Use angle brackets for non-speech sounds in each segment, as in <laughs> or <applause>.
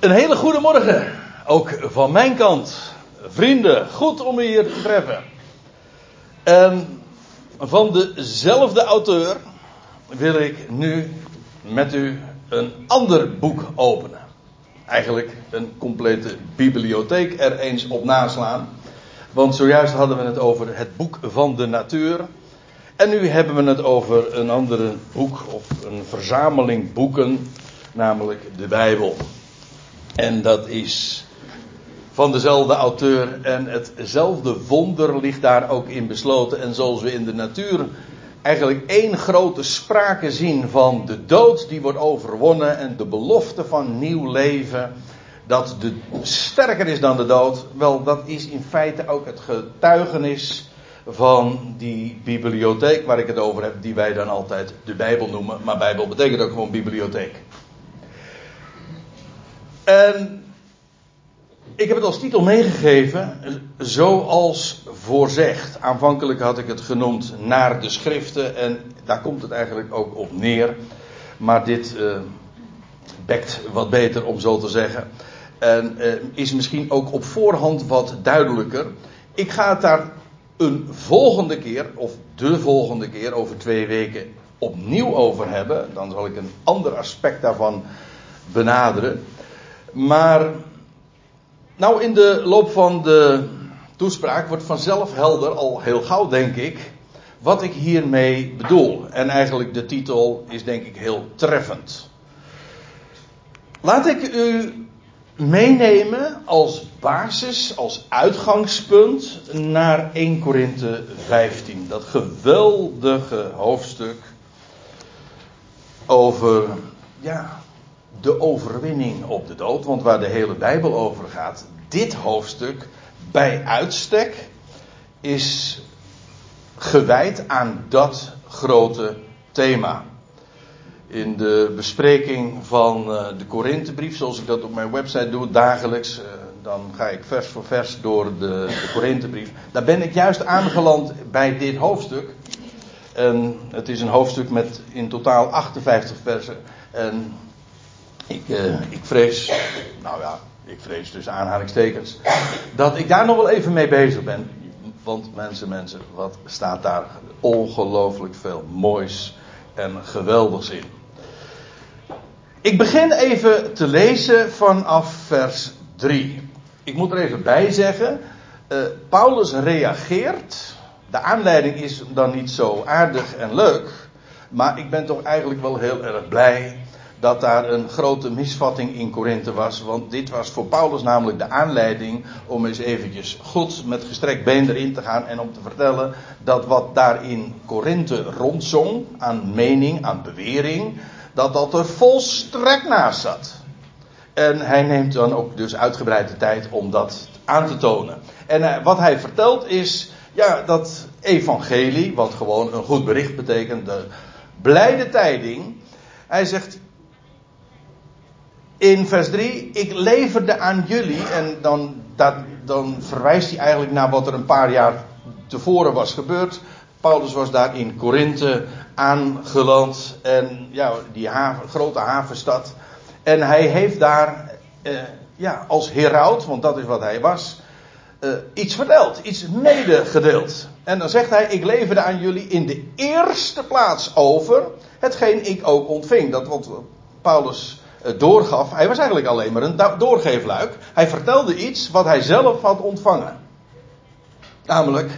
Een hele goede morgen, ook van mijn kant. Vrienden, goed om u hier te treffen. En van dezelfde auteur wil ik nu met u een ander boek openen. Eigenlijk een complete bibliotheek er eens op naslaan. Want zojuist hadden we het over het boek van de natuur. En nu hebben we het over een andere boek of een verzameling boeken, namelijk de Bijbel. En dat is van dezelfde auteur. En hetzelfde wonder ligt daar ook in besloten. En zoals we in de natuur eigenlijk één grote sprake zien van de dood die wordt overwonnen en de belofte van nieuw leven. Dat de sterker is dan de dood. Wel, dat is in feite ook het getuigenis van die bibliotheek waar ik het over heb, die wij dan altijd de Bijbel noemen. Maar Bijbel betekent ook gewoon bibliotheek. En ik heb het als titel meegegeven, zoals voorzegd. Aanvankelijk had ik het genoemd naar de schriften en daar komt het eigenlijk ook op neer. Maar dit uh, bekt wat beter om zo te zeggen. En uh, is misschien ook op voorhand wat duidelijker. Ik ga het daar een volgende keer, of de volgende keer, over twee weken opnieuw over hebben. Dan zal ik een ander aspect daarvan benaderen. Maar nou in de loop van de toespraak wordt vanzelf helder, al heel gauw denk ik, wat ik hiermee bedoel. En eigenlijk de titel is denk ik heel treffend. Laat ik u meenemen als basis, als uitgangspunt naar 1 Korinthe 15. Dat geweldige hoofdstuk over ja, de overwinning op de dood. Want waar de hele Bijbel over gaat, dit hoofdstuk bij uitstek is gewijd aan dat grote thema. In de bespreking van eh, de Korinthebrief, zoals ik dat op mijn website doe, dagelijks, eh, dan ga ik vers voor vers door de, de Korinthebrief. Daar ben ik juist aangeland bij dit hoofdstuk. En het is een hoofdstuk met in totaal 58 versen. En ik, uh, ik vrees, nou ja, ik vrees dus aanhalingstekens, dat ik daar nog wel even mee bezig ben. Want mensen, mensen, wat staat daar ongelooflijk veel moois en geweldigs in. Ik begin even te lezen vanaf vers 3. Ik moet er even bij zeggen, uh, Paulus reageert. De aanleiding is dan niet zo aardig en leuk, maar ik ben toch eigenlijk wel heel erg blij dat daar een grote misvatting in Korinthe was. Want dit was voor Paulus namelijk de aanleiding om eens eventjes goed met gestrekt been erin te gaan en om te vertellen dat wat daar in Korinthe rondzong aan mening, aan bewering, dat dat er volstrekt naast zat. En hij neemt dan ook dus uitgebreide tijd om dat aan te tonen. En uh, wat hij vertelt is, ja, dat evangelie, wat gewoon een goed bericht betekent, de blijde tijding. Hij zegt, in vers 3, ik leverde aan jullie, en dan, dat, dan verwijst hij eigenlijk naar wat er een paar jaar tevoren was gebeurd. Paulus was daar in Korinthe aangeland, en ja, die grote havenstad. En hij heeft daar, eh, ja, als heraut, want dat is wat hij was, eh, iets verteld, iets medegedeeld. En dan zegt hij, ik leverde aan jullie in de eerste plaats over hetgeen ik ook ontving. Dat wat Paulus doorgaf. Hij was eigenlijk alleen maar een doorgeefluik. Hij vertelde iets wat hij zelf had ontvangen. Namelijk,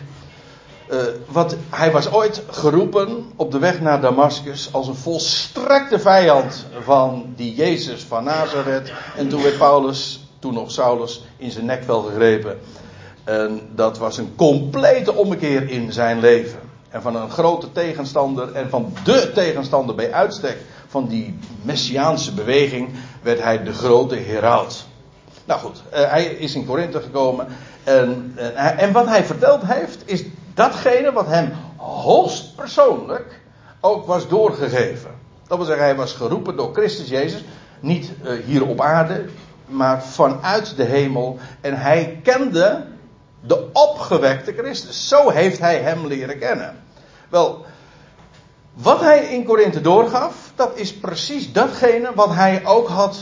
uh, wat, hij was ooit geroepen op de weg naar Damascus als een volstrekte vijand van die Jezus van Nazareth. En toen werd Paulus, toen nog Saulus, in zijn nekvel gegrepen. En dat was een complete ommekeer in zijn leven. En van een grote tegenstander en van de tegenstander bij uitstek van die messiaanse beweging werd hij de grote heraut. Nou goed, uh, hij is in Korinthe gekomen. En, en, en, wat hij verteld heeft, is datgene wat hem hoogst persoonlijk ook was doorgegeven. Dat wil zeggen, hij was geroepen door Christus Jezus. Niet uh, hier op aarde, maar vanuit de hemel. En hij kende de opgewekte Christus. Zo heeft hij hem leren kennen. Wel, wat hij in Korinthe doorgaf, dat is precies datgene wat hij ook had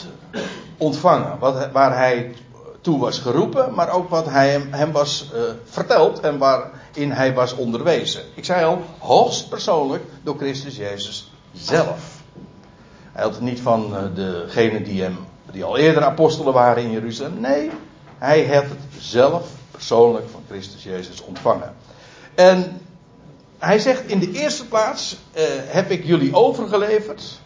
ontvangen. Wat, waar hij toe was geroepen, maar ook wat hij hem, was uh, verteld en waarin hij was onderwezen. Ik zei al, hoogst persoonlijk door Christus Jezus zelf. Hij had het niet van uh, degenen die, hem, die al eerder apostelen waren in Jeruzalem. Nee, hij had het zelf persoonlijk van Christus Jezus ontvangen. En hij zegt in de eerste plaats uh, heb ik jullie overgeleverd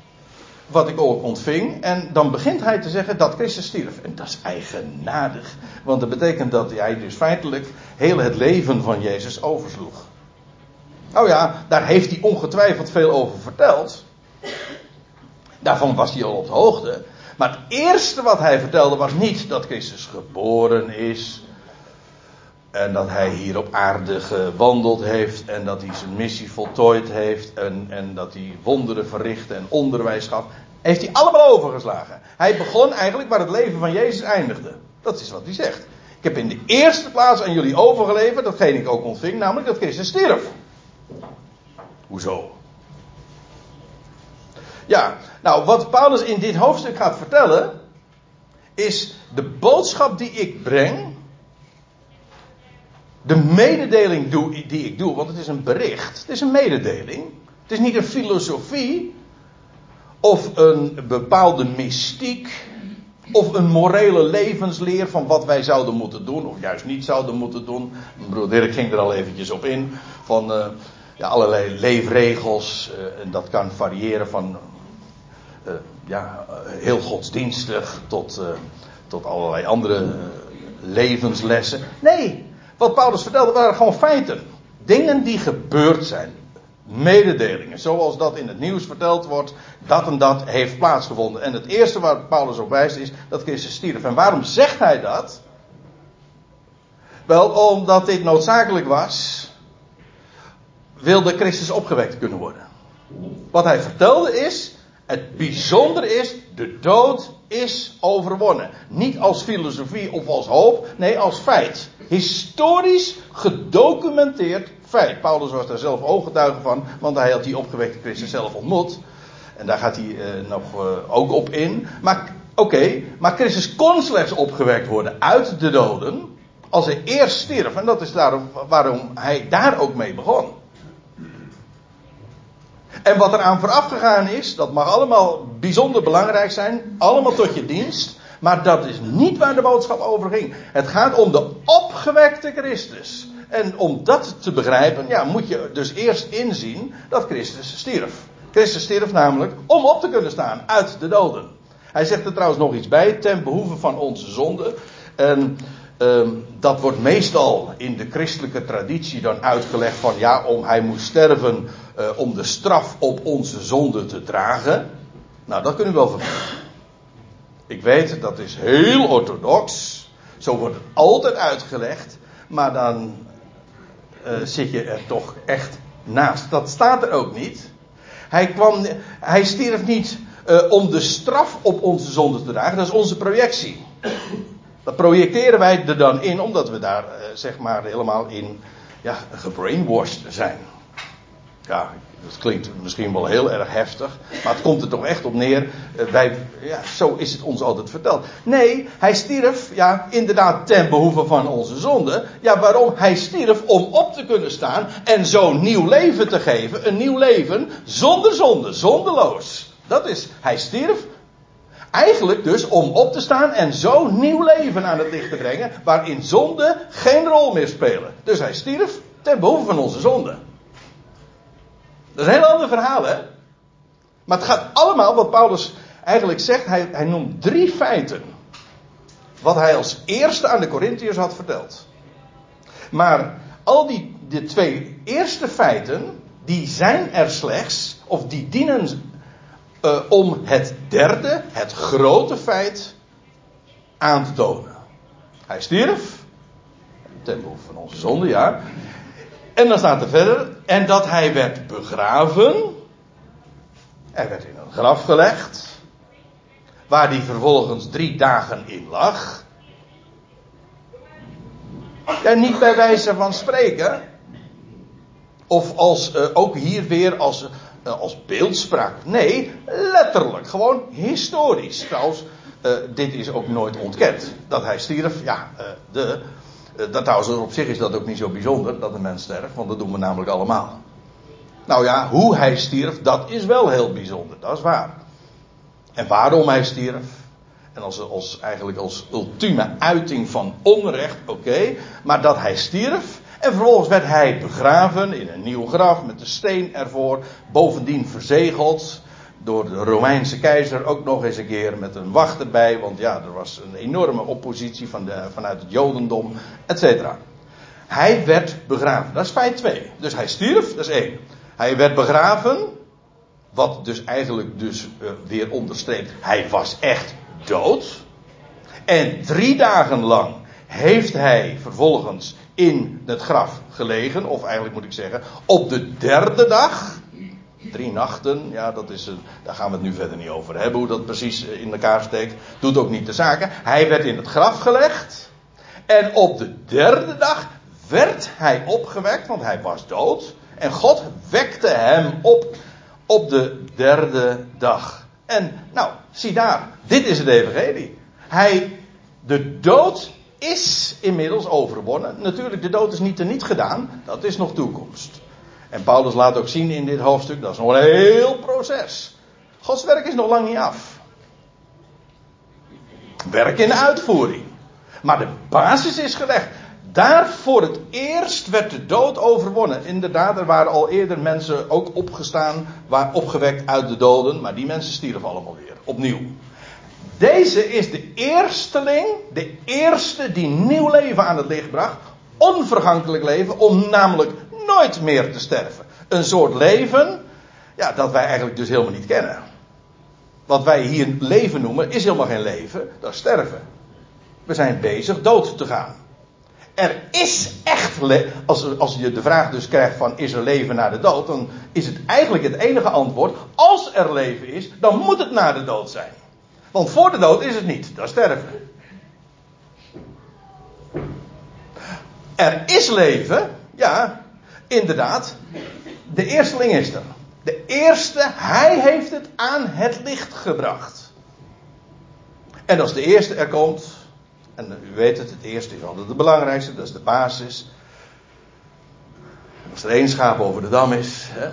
wat ik ook ontving. En dan begint hij te zeggen dat Christus stierf. En dat is eigenaardig. Want dat betekent dat hij dus feitelijk heel het leven van Jezus oversloeg. Nou ja, daar heeft hij ongetwijfeld veel over verteld. Daarvan was hij al op de hoogte. Maar het eerste wat hij vertelde was niet dat Christus geboren is. En dat hij hier op aarde gewandeld heeft. En dat hij zijn missie voltooid heeft. En, en dat hij wonderen verrichtte en onderwijs gaf. Heeft hij allemaal overgeslagen. Hij begon eigenlijk waar het leven van Jezus eindigde. Dat is wat hij zegt. Ik heb in de eerste plaats aan jullie overgeleverd. Datgene ik ook ontving. Namelijk dat Christus stierf. Hoezo? Ja, nou wat Paulus in dit hoofdstuk gaat vertellen. Is de boodschap die ik breng de mededeling die ik doe, want het is een bericht, het is een mededeling. Het is niet een filosofie of een bepaalde mystiek of een morele levensleer van wat wij zouden moeten doen of juist niet zouden moeten doen. Broer Dirk ging er al eventjes op in van uh, ja, allerlei leefregels uh, en dat kan variëren van uh, ja, heel godsdienstig tot, tot allerlei andere levenslessen. Nee, wat Paulus vertelde waren gewoon feiten. Dingen die gebeurd zijn. Mededelingen. Zoals dat in het nieuws verteld wordt. Dat en dat heeft plaatsgevonden. En het eerste waar Paulus op wijst is dat Christus stierf. En waarom zegt hij dat? Wel, omdat dit noodzakelijk was. Wilde Christus opgewekt kunnen worden. Wat hij vertelde is. Het bijzondere is. De dood is overwonnen. Niet als filosofie of als hoop. Nee, als feit historisch gedocumenteerd feit. Paulus was daar zelf ooggetuige van, want hij had die opgewekte Christus zelf ontmoet. En daar gaat hij uh, nog uh, ook op in. Maar oké, maar Christus kon slechts opgewekt worden uit de doden. Als hij eerst stierf. En dat is daarom waarom hij daar ook mee begon. En wat er aan vooraf gegaan is, dat mag allemaal bijzonder belangrijk zijn. Allemaal tot je dienst. Maar dat is niet waar de boodschap over ging. Het gaat om de opgewekte Christus. En om dat te begrijpen, ja, moet je dus eerst inzien dat Christus stierf. Christus stierf namelijk om op te kunnen staan uit de doden. Hij zegt er trouwens nog iets bij, ten behoeve van onze zonde. En um, dat wordt meestal in de christelijke traditie dan uitgelegd van ja, om hij moest sterven uh, om de straf op onze zonde te dragen. Nou, dat kunnen we wel vergeten. Ik weet, dat is heel orthodox. Zo wordt het altijd uitgelegd. Maar dan uh, zit je er toch echt naast. Dat staat er ook niet. Hij, kwam, hij stierf niet uh, om de straf op onze zonde te dragen. Dat is onze projectie. Dat projecteren wij er dan in, omdat we daar zeg maar helemaal in ja, gebrainwashed zijn. Ja, dat klinkt misschien wel heel erg heftig, maar het komt er toch echt op neer. Eh, wij, ja, zo is het ons altijd verteld. Nee, hij stierf, ja, inderdaad ten behoeve van onze zonde. Ja, waarom? Hij stierf om op te kunnen staan en zo nieuw leven te geven. Een nieuw leven zonder zonde, zondeloos. Dat is, hij stierf Eigenlijk dus om op te staan en zo nieuw leven aan het licht te brengen, waarin zonde geen rol meer spelen. Dus hij stierf ten behoeve van onze zonde. Dat is een heel ander verhaal, hè? Maar het gaat allemaal, wat Paulus eigenlijk zegt, hij, hij noemt drie feiten. Wat hij als eerste aan de Corinthiërs had verteld. Maar al die de twee eerste feiten, die zijn er slechts, of die dienen uh, om het derde, het grote feit, aan te tonen. Hij stierf, ten behoeve van onze zonde, ja. En dan staat er verder, en dat hij werd begraven. Hij werd in een graf gelegd. Waar hij vervolgens drie dagen in lag. Ja, niet bij wijze van spreken. Of als, uh, ook hier weer als, uh, als beeldspraak. Nee, letterlijk. Gewoon historisch. Trouwens, uh, dit is ook nooit ontkend. Dat hij stierf, ja, de, dat trouwens op zich is dat ook niet zo bijzonder, dat een mens sterft, want dat doen we namelijk allemaal. Nou ja, hoe hij stierf, dat is wel heel bijzonder, dat is waar. En waarom hij stierf, en als, als eigenlijk als ultieme uiting van onrecht, oké, maar dat hij stierf, en vervolgens werd hij begraven in een nieuw graf met de steen ervoor, bovendien verzegeld door de Romeinse keizer ook nog eens een keer met een wacht erbij, want ja, er was een enorme oppositie van de, vanuit het Jodendom, et cetera. Hij werd begraven, dat is feit 2. Dus hij stierf, dat is één. Hij werd begraven, wat dus eigenlijk dus uh, weer onderstreept, hij was echt dood. En drie dagen lang heeft hij vervolgens in het graf gelegen, of eigenlijk moet ik zeggen, op de derde dag, drie nachten, ja, dat is, daar gaan we het nu verder niet over hebben, hoe dat precies in elkaar steekt, doet ook niet de zaken. Hij werd in het graf gelegd, en op de derde dag werd hij opgewekt, want hij was dood, en God wekte hem op op de derde dag. En nou, zie daar, dit is het evangelie. Hij, de dood is inmiddels overwonnen. Natuurlijk, de dood is niet te niet gedaan. Dat is nog toekomst. En Paulus laat ook zien in dit hoofdstuk, dat is nog een heel proces. Gods werk is nog lang niet af. Werk in uitvoering. Maar de basis is gelegd. Daar voor het eerst werd de dood overwonnen. Inderdaad, er waren al eerder mensen ook opgestaan, waar opgewekt uit de doden, maar die mensen stierven allemaal weer, opnieuw. Deze is de eersteling, de eerste die nieuw leven aan het licht bracht. Onvergankelijk leven, om namelijk nooit meer te sterven. Een soort leven, ja, dat wij eigenlijk dus helemaal niet kennen. Wat wij hier leven noemen, is helemaal geen leven, dat is sterven. We zijn bezig dood te gaan. Er is echt, als, als je de vraag dus krijgt van is er leven na de dood, dan is het eigenlijk het enige antwoord, als er leven is, dan moet het na de dood zijn. Want voor de dood is het niet, dat sterven. Er is leven, ja, inderdaad. De eersteling is er. De eerste, hij heeft het aan het licht gebracht. En als de eerste er komt, en u weet het, het eerste is altijd het belangrijkste, dat is de basis. Als er één schaap over de dam is, hè,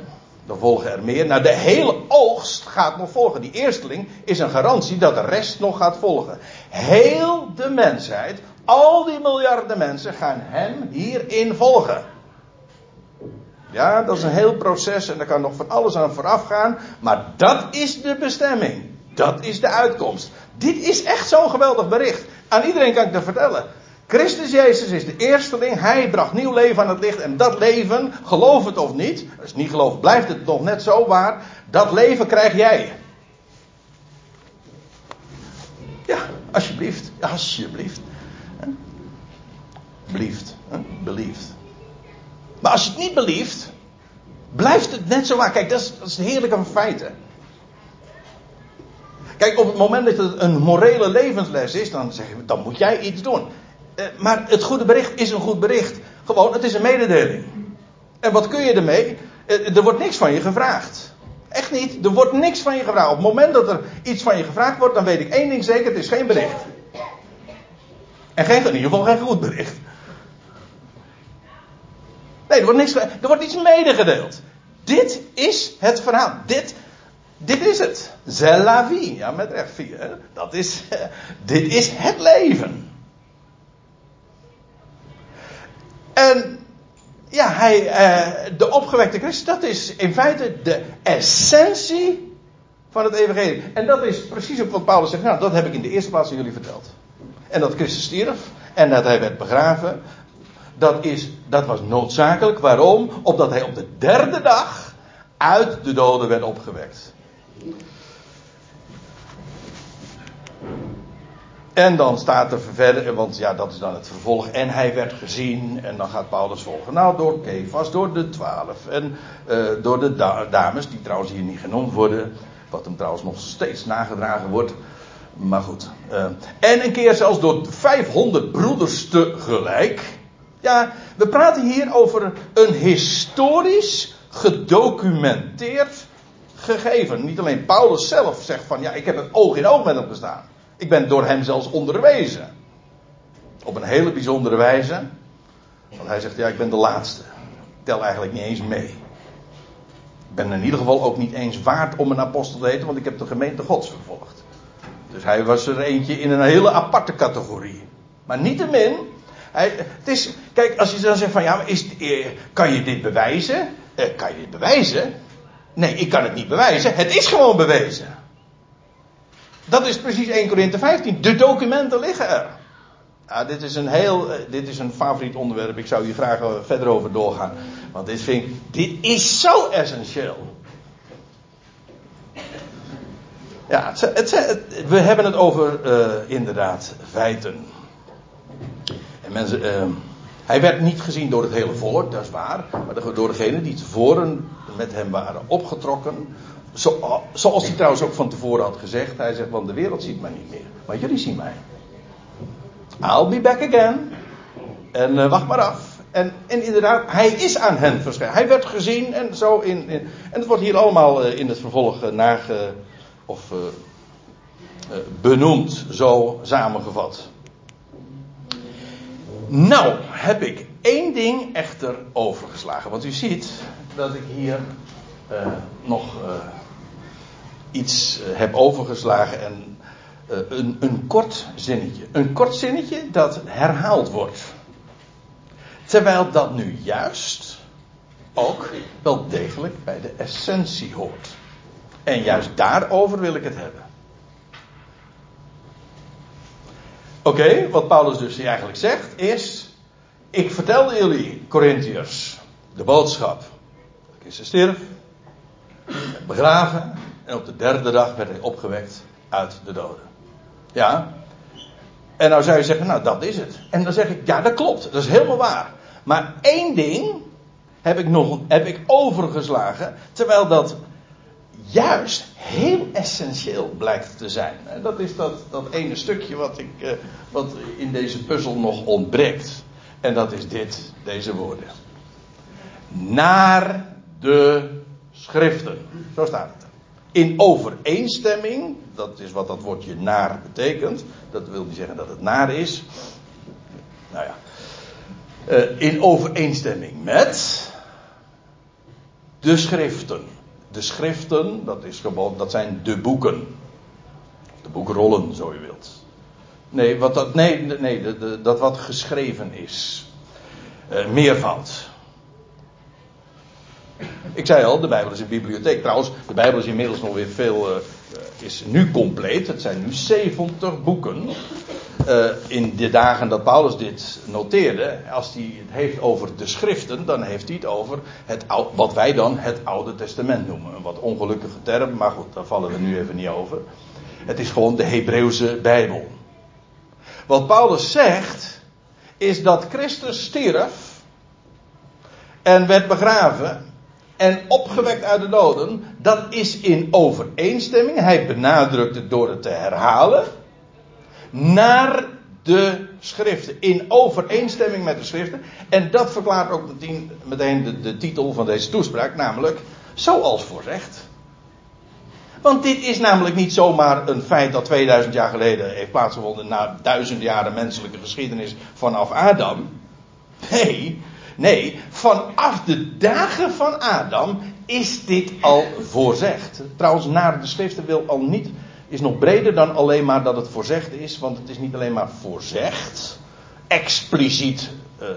dan volgen er meer. Nou, de hele oogst gaat nog volgen. Die eersteling is een garantie dat de rest nog gaat volgen. Heel de mensheid, al die miljarden mensen, gaan hem hierin volgen. Ja, dat is een heel proces en daar kan nog van alles aan vooraf gaan. Maar dat is de bestemming. Dat is de uitkomst. Dit is echt zo'n geweldig bericht. Aan iedereen kan ik dat vertellen. Christus Jezus is de eersteling. Hij bracht nieuw leven aan het licht. En dat leven, geloof het of niet, als het niet geloof blijft het nog net zo waar. Dat leven krijg jij. Ja, alsjeblieft. Alsjeblieft. Belieft. Belieft. Maar als je het niet belieft, blijft het net zo waar. Kijk, dat is, dat is heerlijke feiten. Kijk, op het moment dat het een morele levensles is, dan, zeg je, dan moet jij iets doen. Eh, maar het goede bericht is een goed bericht. Gewoon, het is een mededeling. En wat kun je ermee? Eh, er wordt niks van je gevraagd. Echt niet. Er wordt niks van je gevraagd. Op het moment dat er iets van je gevraagd wordt, dan weet ik één ding zeker: het is geen bericht. En geen, in ieder geval geen goed bericht. Nee, er wordt, niks, er wordt iets medegedeeld. Dit is het verhaal. Dit, dit is het. C'est la vie. Ja, met recht vier. Dat is, <laughs> dit is het leven. En ja, hij, eh, de opgewekte Christus, dat is in feite de essentie van het evangelie. En dat is precies ook wat Paulus zegt. Nou, dat heb ik in de eerste plaats aan jullie verteld. En dat Christus stierf en dat hij werd begraven. Dat, is, dat was noodzakelijk. Waarom? Opdat hij op de derde dag uit de doden werd opgewekt. En dan staat er verder, want ja, dat is dan het vervolg. En hij werd gezien, en dan gaat Paulus volgen. Nou, door Kefas, door de twaalf. En uh, door de da dames, die trouwens hier niet genoemd worden. Wat hem trouwens nog steeds nagedragen wordt. Maar goed. Uh, en een keer zelfs door 500 broeders tegelijk. Ja, we praten hier over een historisch gedocumenteerd gegeven. Niet alleen Paulus zelf zegt van ja, ik heb het oog in oog met hem gestaan. Ik ben door hem zelfs onderwezen. Op een hele bijzondere wijze. Want hij zegt, ja, ik ben de laatste. Ik tel eigenlijk niet eens mee. Ik ben in ieder geval ook niet eens waard om een apostel te heten, want ik heb de gemeente gods vervolgd. Dus hij was er eentje in een hele aparte categorie. Maar niettemin, hij, het is, kijk, als je dan zegt van ja, maar is, eh, kan je dit bewijzen? Eh, kan je dit bewijzen? Nee, ik kan het niet bewijzen. Het is gewoon bewezen. Dat is precies 1 Korinthe 15. De documenten liggen er. Dit is een heel, eh, dit is een favoriet onderwerp. Ik zou hier graag eh, verder over doorgaan. Want dit vind ik, dit is zo essentieel. Ja, het, het, we hebben het over inderdaad feiten. Uh, hij werd niet gezien door het hele volk, dat is waar. Maar door degenen die tevoren met hem waren opgetrokken. Zo, zoals hij trouwens ook van tevoren had gezegd. Hij zegt, want de wereld ziet mij niet meer. Maar jullie zien mij. I'll be back again. En uh, wacht maar af. En, en, inderdaad, hij is aan hen verschenen. Hij werd gezien en zo in. en het wordt hier allemaal uh, in het vervolg uh, nage, of benoemd, zo samengevat. Nou, heb ik één ding echter overgeslagen. Want u ziet dat ik hier nog iets heb overgeslagen en een, een kort zinnetje. Een kort zinnetje dat herhaald wordt. Terwijl dat nu juist ook wel degelijk bij de essentie hoort. En juist daarover wil ik het hebben. Oké, wat Paulus dus eigenlijk zegt is: Ik vertelde jullie, Corinthiërs, de boodschap. Christus stierf, begraven en op de derde dag werd hij opgewekt uit de doden. Ja. En nou zou je zeggen, nou dat is het. En dan zeg ik, ja dat klopt, dat is helemaal waar. Maar één ding heb ik nog heb ik overgeslagen, terwijl dat juist heel essentieel blijkt te zijn. Dat is dat, dat ene stukje wat, ik, eh, wat in deze puzzel nog ontbreekt. En dat is dit, deze woorden. Naar de schriften. Zo staat het in overeenstemming, dat is wat dat woordje naar betekent, dat wil niet zeggen dat het naar is. Nou ja, uh, in overeenstemming met de schriften. De schriften, dat, is gewoon, dat zijn de boeken. De boekrollen, zo je wilt. Nee, wat dat, nee, nee de, dat wat geschreven is. Uh, meervoud. Ik zei al, de Bijbel is een bibliotheek. Trouwens, de Bijbel is inmiddels nog weer veel. Uh, is nu compleet. Het zijn nu 70 boeken. Uh, in de dagen dat Paulus dit noteerde, als hij het heeft over de schriften, dan heeft hij het over het, wat wij dan het Oude Testament noemen. Een wat ongelukkige term, maar goed, daar vallen we nu even niet over. Het is gewoon de Hebreeuwse Bijbel. Wat Paulus zegt, is dat Christus stierf en werd begraven en opgewekt uit de doden, dat is in overeenstemming, hij benadrukt het door het te herhalen, naar de schriften. In overeenstemming met de schriften. En dat verklaart ook meteen, de, de titel van deze toespraak, namelijk zoals voorzegd. Want dit is namelijk niet zomaar een feit dat 2000 jaar geleden heeft plaatsgevonden na duizend jaren menselijke geschiedenis vanaf Adam. Nee, Nee, vanaf de dagen van Adam is dit al voorzegd. Trouwens, naar de schriften wil al niet, is nog breder dan alleen maar dat het voorzegd is, want het is niet alleen maar voorzegd, expliciet uh,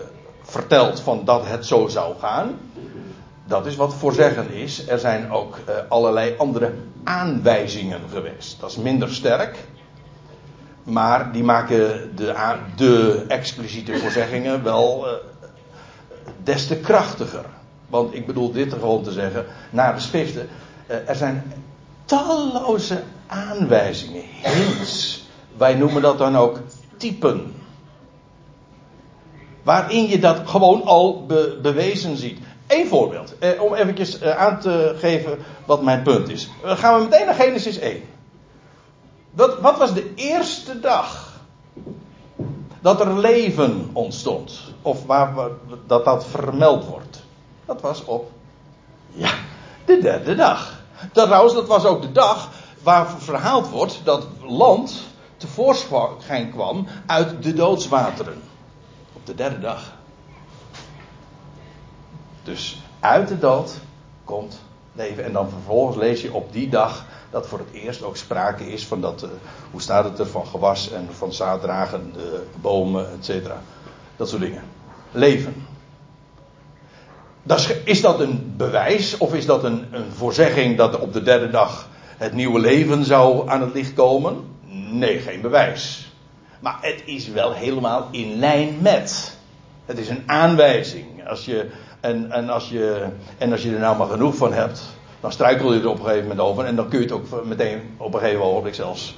verteld van dat het zo zou gaan. Dat is wat voorzeggen is. Er zijn ook uh, allerlei andere aanwijzingen geweest. Dat is minder sterk. Maar die maken de, de expliciete voorzeggingen wel uh, des te krachtiger. Want ik bedoel dit gewoon te zeggen, naar de schriften, eh, er zijn talloze aanwijzingen, hints. Wij noemen dat dan ook typen. Waarin je dat gewoon al bewezen ziet. Eén voorbeeld, eh, om eventjes eh, aan te geven wat mijn punt is. Dan gaan we meteen naar Genesis 1. Wat, wat was de eerste dag dat er leven ontstond. Of waar, dat dat vermeld wordt. Dat was op, ja, de derde dag. Trouwens, dat was ook de dag waar verhaald wordt dat land tevoorschijn kwam uit de doodswateren. Op de derde dag. Dus uit de dood komt leven. En dan vervolgens lees je op die dag dat voor het eerst ook sprake is van dat, uh, hoe staat het er, van gewas en van zaaddragende bomen, et. Dat soort dingen. Leven. Is dat een bewijs of is dat een, een voorzegging dat op de derde dag het nieuwe leven zou aan het licht komen? Nee, geen bewijs. Maar het is wel helemaal in lijn met. Het is een aanwijzing. Als je, en, en, als je, en als je er nou maar genoeg van hebt, dan struikel je er op een gegeven moment over. En dan kun je het ook meteen op een gegeven moment zelfs.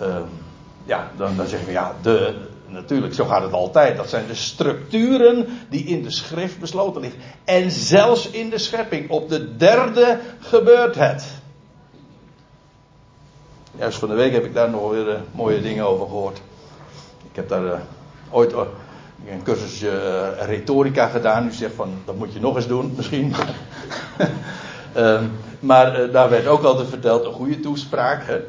uh, <laughs> ja, dan, dan zeggen we ja, de, natuurlijk, zo gaat het altijd. Dat zijn de structuren die in de schrift besloten liggen. En zelfs in de schepping. Op de derde gebeurt het. Juist van de week heb ik daar nog weer uh, mooie dingen over gehoord. Ik heb daar uh, ooit uh, een cursusje retorica gedaan. U zegt van, dat moet je nog eens doen, <laughs> misschien. <laughs> Ehm, maar daar werd ook altijd verteld, een goede toespraak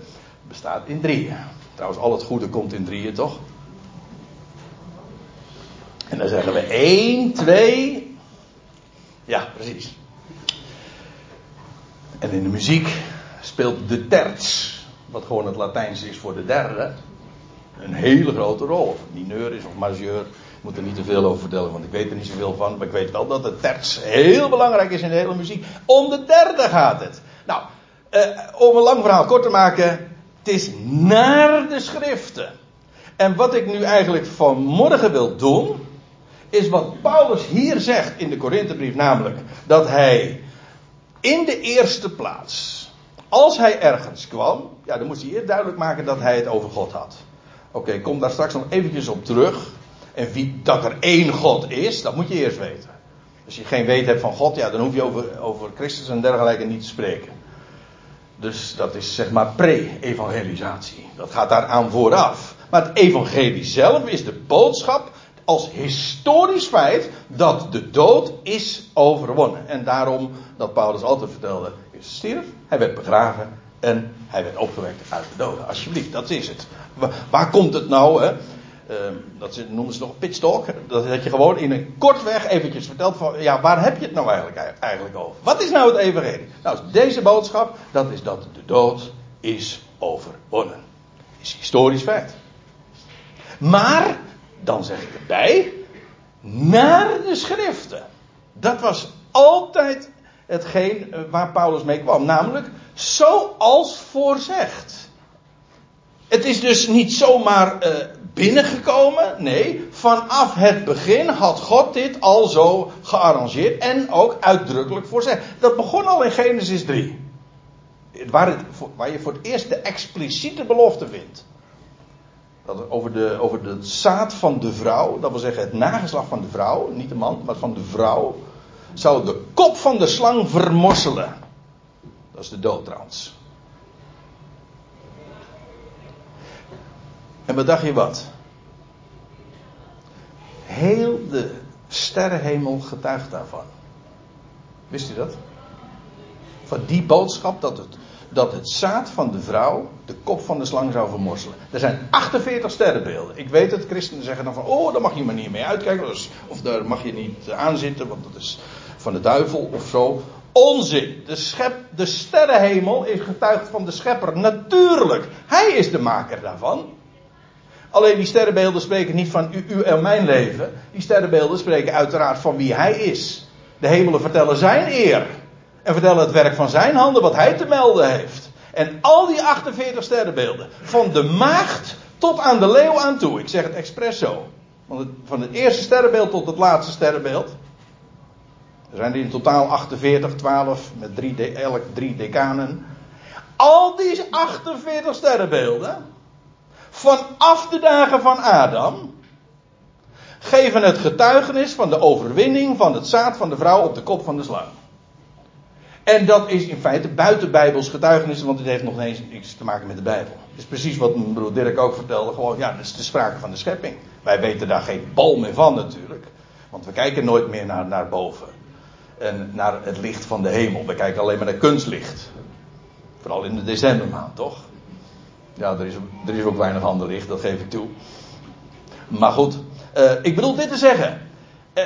bestaat in drieën. Trouwens, al het goede komt in drieën, toch? En dan zeggen we 1, 2. Ja, precies. En in de muziek speelt de terts, wat gewoon het Latijns is voor de derde, een hele grote rol. Of het mineur is of majeur, ik moet er niet te veel over vertellen, want ik weet er niet zoveel van. Maar ik weet wel dat de terts heel belangrijk is in de hele muziek. Om de derde gaat het. Nou, eh, om een lang verhaal kort te maken, het is naar de schriften. En wat ik nu eigenlijk vanmorgen wil doen, is wat Paulus hier zegt in de Korinthebrief, namelijk dat hij in de eerste plaats, als hij ergens kwam, ja, dan moest hij eerst duidelijk maken dat hij het over God had. Oké, kom daar straks nog eventjes op terug. En wie dat er één God is, dat moet je eerst weten. Als je geen weet hebt van God, ja, dan hoef je over, over Christus en dergelijke niet te spreken. Dus dat is zeg maar pre-evangelisatie. Dat gaat daaraan vooraf. Maar het evangelie zelf is de boodschap als historisch feit dat de dood is overwonnen. En daarom dat Paulus altijd vertelde, hij werd begraven en hij werd opgewekt uit de doden. Alsjeblieft, dat is het. Waar, komt het nou? Hè? Uh, dat noemen ze nog pitstop. Dat, dat je gewoon in een kortweg eventjes vertelt van, ja, waar heb je het nou eigenlijk, eigenlijk over? Wat is nou het evangelie? Nou, deze boodschap, dat is dat de dood is overwonnen. Is historisch feit. Maar dan zeg ik erbij, naar de schriften. Dat was altijd hetgeen eh, waar Paulus mee kwam. Namelijk, zoals voorzegd. Het is dus niet zomaar uh, binnengekomen. Nee, vanaf het begin had God dit al zo gearrangeerd en ook uitdrukkelijk voorzegd. Dat begon al in Genesis 3. Waar, het, waar je voor het eerst de expliciete belofte vindt. Dat over, de, over de zaad van de vrouw, dat wil zeggen het nageslag van de vrouw, niet de man, maar van de vrouw, zou de kop van de slang vermorselen. Dat is de dood. En wat dacht je wat? Heel de sterrenhemel getuigt daarvan. Wist u dat? Van die boodschap dat het dat het zaad van de vrouw de kop van de slang zou vermorselen. Er zijn 48 sterrenbeelden. Ik weet het, christenen zeggen dan van, oh, daar mag je maar niet mee uitkijken. Of daar mag je niet aan zitten, want dat is van de duivel of zo. Onzin. De, schep, de sterrenhemel is getuigd van de schepper. Natuurlijk. Hij is de maker daarvan. Alleen die sterrenbeelden spreken niet van u, u en mijn leven. Die sterrenbeelden spreken uiteraard van wie hij is. De hemelen vertellen zijn eer. En vertellen het werk van zijn handen, wat hij te melden heeft. En al die 48 sterrenbeelden. Van de maagd tot aan de leeuw aan toe. Ik zeg het expres zo. van het eerste sterrenbeeld tot het laatste sterrenbeeld. Er zijn er in totaal 48, 12 met elk drie decanen. Al die 48 sterrenbeelden. Vanaf de dagen van Adam. Geven het getuigenis van de overwinning van het zaad van de vrouw op de kop van de slang. En dat is in feite buiten Bijbels getuigenis, want het heeft nog eens niks te maken met de Bijbel. Is precies wat mijn broer Dirk ook vertelde. Gewoon, ja, dat is de sprake van de schepping. Wij weten daar geen bal meer van natuurlijk. Want we kijken nooit meer naar, naar boven. En naar het licht van de hemel. We kijken alleen maar naar kunstlicht. Vooral in de decembermaand, toch? Ja, er is, er is ook weinig ander licht, dat geef ik toe. Maar goed, uh, ik bedoel dit te zeggen. Uh,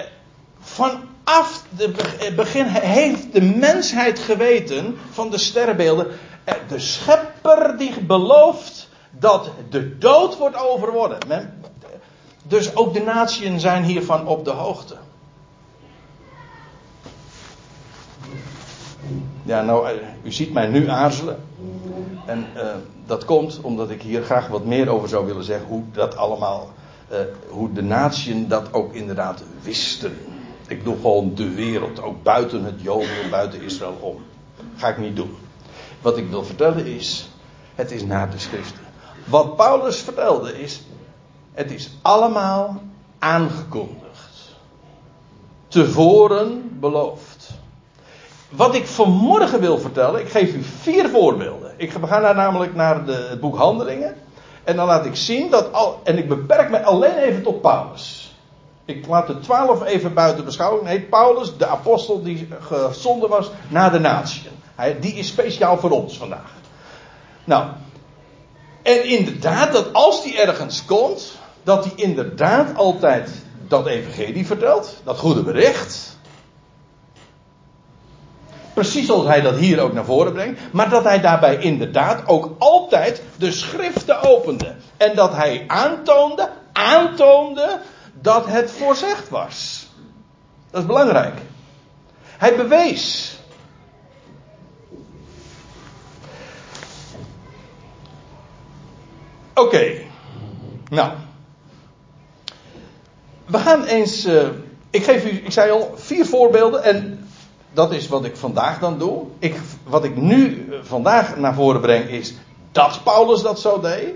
vanaf het begin heeft de mensheid geweten van de sterrenbeelden. De schepper die belooft dat de dood wordt overwonnen. Men, dus ook de natieën zijn hiervan op de hoogte. Ja, nou, u ziet mij nu aarzelen. En uh, dat komt omdat ik hier graag wat meer over zou willen zeggen. Hoe dat allemaal, uh, hoe de natieën dat ook inderdaad wisten. Ik doe gewoon de wereld, ook buiten het Joden, buiten Israël om. Ga ik niet doen. Wat ik wil vertellen is, het is naar de schriften. Wat Paulus vertelde is, het is allemaal aangekondigd. Tevoren beloofd. Wat ik vanmorgen wil vertellen, ik geef u vier voorbeelden. Ik ga daar namelijk naar de, het boek Handelingen. En dan laat ik zien dat al. En ik beperk me alleen even tot Paulus. Ik laat de twaalf even buiten beschouwing. Nee, Paulus, de apostel die gezonden was naar de natie. Hij, die is speciaal voor ons vandaag. Nou. En inderdaad, dat als die ergens komt, dat hij inderdaad altijd dat evangelie vertelt. Dat goede bericht. Precies zoals hij dat hier ook naar voren brengt. Maar dat hij daarbij inderdaad ook altijd de schriften opende. En dat hij aantoonde, aantoonde dat het voorzegd was. Dat is belangrijk. Hij bewees. Oké. Nou. We gaan eens. Uh, ik geef u, ik zei al, vier voorbeelden. En dat is wat ik vandaag dan doe. Ik, wat ik nu eh, vandaag naar voren breng is dat Paulus dat zo deed.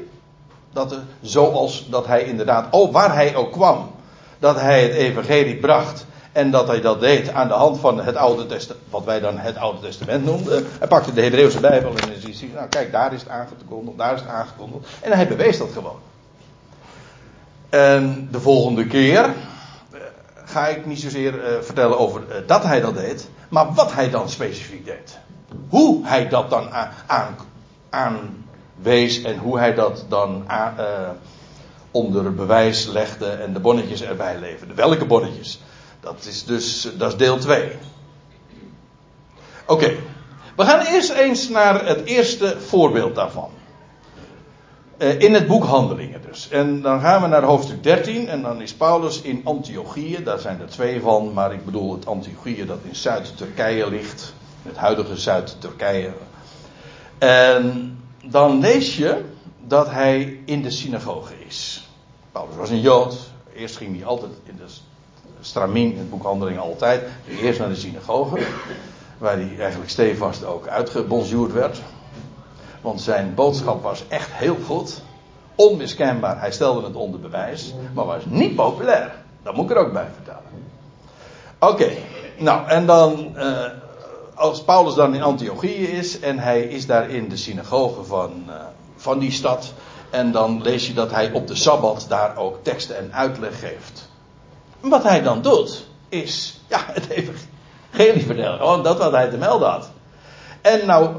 Dat, er, zoals dat hij inderdaad, oh, waar hij ook kwam, dat hij het evangelie bracht. En dat hij dat deed aan de hand van het Oude Testament, wat wij dan het Oude Testament noemden. Hij pakte de Hebreeuwse Bijbel en dan zie nou kijk, daar is het aangekondigd, daar is het aangekondigd. En hij bewees dat gewoon. En de volgende keer, ga ik niet zozeer uh, vertellen over uh, dat hij dat deed, maar wat hij dan specifiek deed. Hoe hij dat dan aan, aanwees en hoe hij dat dan aan, uh, onder bewijs legde en de bonnetjes erbij leverde. Welke bonnetjes? Dat is dus dat is deel 2. Oké, we gaan eerst eens naar het eerste voorbeeld daarvan. Uh, in het boek Handelingen dus. En dan gaan we naar hoofdstuk 13 en dan is Paulus in Antiochië. Daar zijn er twee van, maar ik bedoel het Antiochië dat in Zuid-Turkije ligt. Het huidige Zuid-Turkije. En dan lees je dat hij in de synagoge is. Paulus was een Jood. Eerst ging hij altijd in de stramien, in het boek Handelingen altijd. Eerst naar de synagoge. Waar hij eigenlijk stevast ook uitgebonjourd werd. Want zijn boodschap was echt heel goed. Onmiskenbaar, hij stelde het onder bewijs. Maar was niet populair. Dat moet ik er ook bij vertellen. Oké, nou en dan. Uh, als Paulus dan in Antiochië is. en hij is daar in de synagoge van, uh, van die stad. En dan lees je dat hij op de sabbat daar ook teksten en uitleg geeft. Wat hij dan doet, is. ja, het evangelie vertellen. Gewoon dat wat hij te melden had. En nou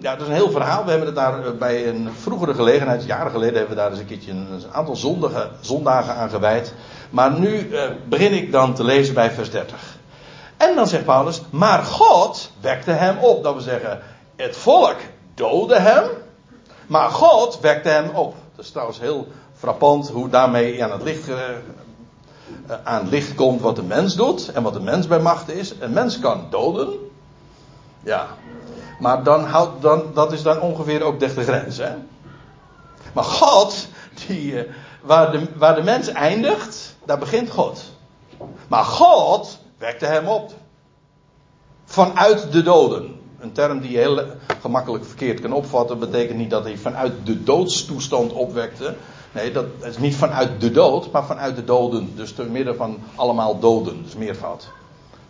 ja, dat is een heel verhaal. We hebben het daar eh, bij een vroegere gelegenheid, jaren geleden, hebben we daar eens een keertje een, aantal zondige, zondagen aan gewijd. Maar nu eh, begin ik dan te lezen bij vers 30. En dan zegt Paulus, maar God wekte hem op. Dat wil zeggen, het volk doodde hem, maar God wekte hem op. Dat is trouwens heel frappant hoe daarmee aan het licht, uh, aan het licht komt wat de mens doet en wat de mens bij macht is. Een mens kan doden. Ja, maar dan dan, dat is dan ongeveer ook de grens. Hè? Maar God, die, eh, waar, de, waar de mens eindigt, daar begint God. Maar God wekte hem op. Vanuit de doden. Een term die je heel gemakkelijk verkeerd kan opvatten, betekent niet dat hij vanuit de doodstoestand opwekte. Nee, dat is niet vanuit de dood, maar vanuit de doden. Dus te midden van allemaal doden, dus meervoud.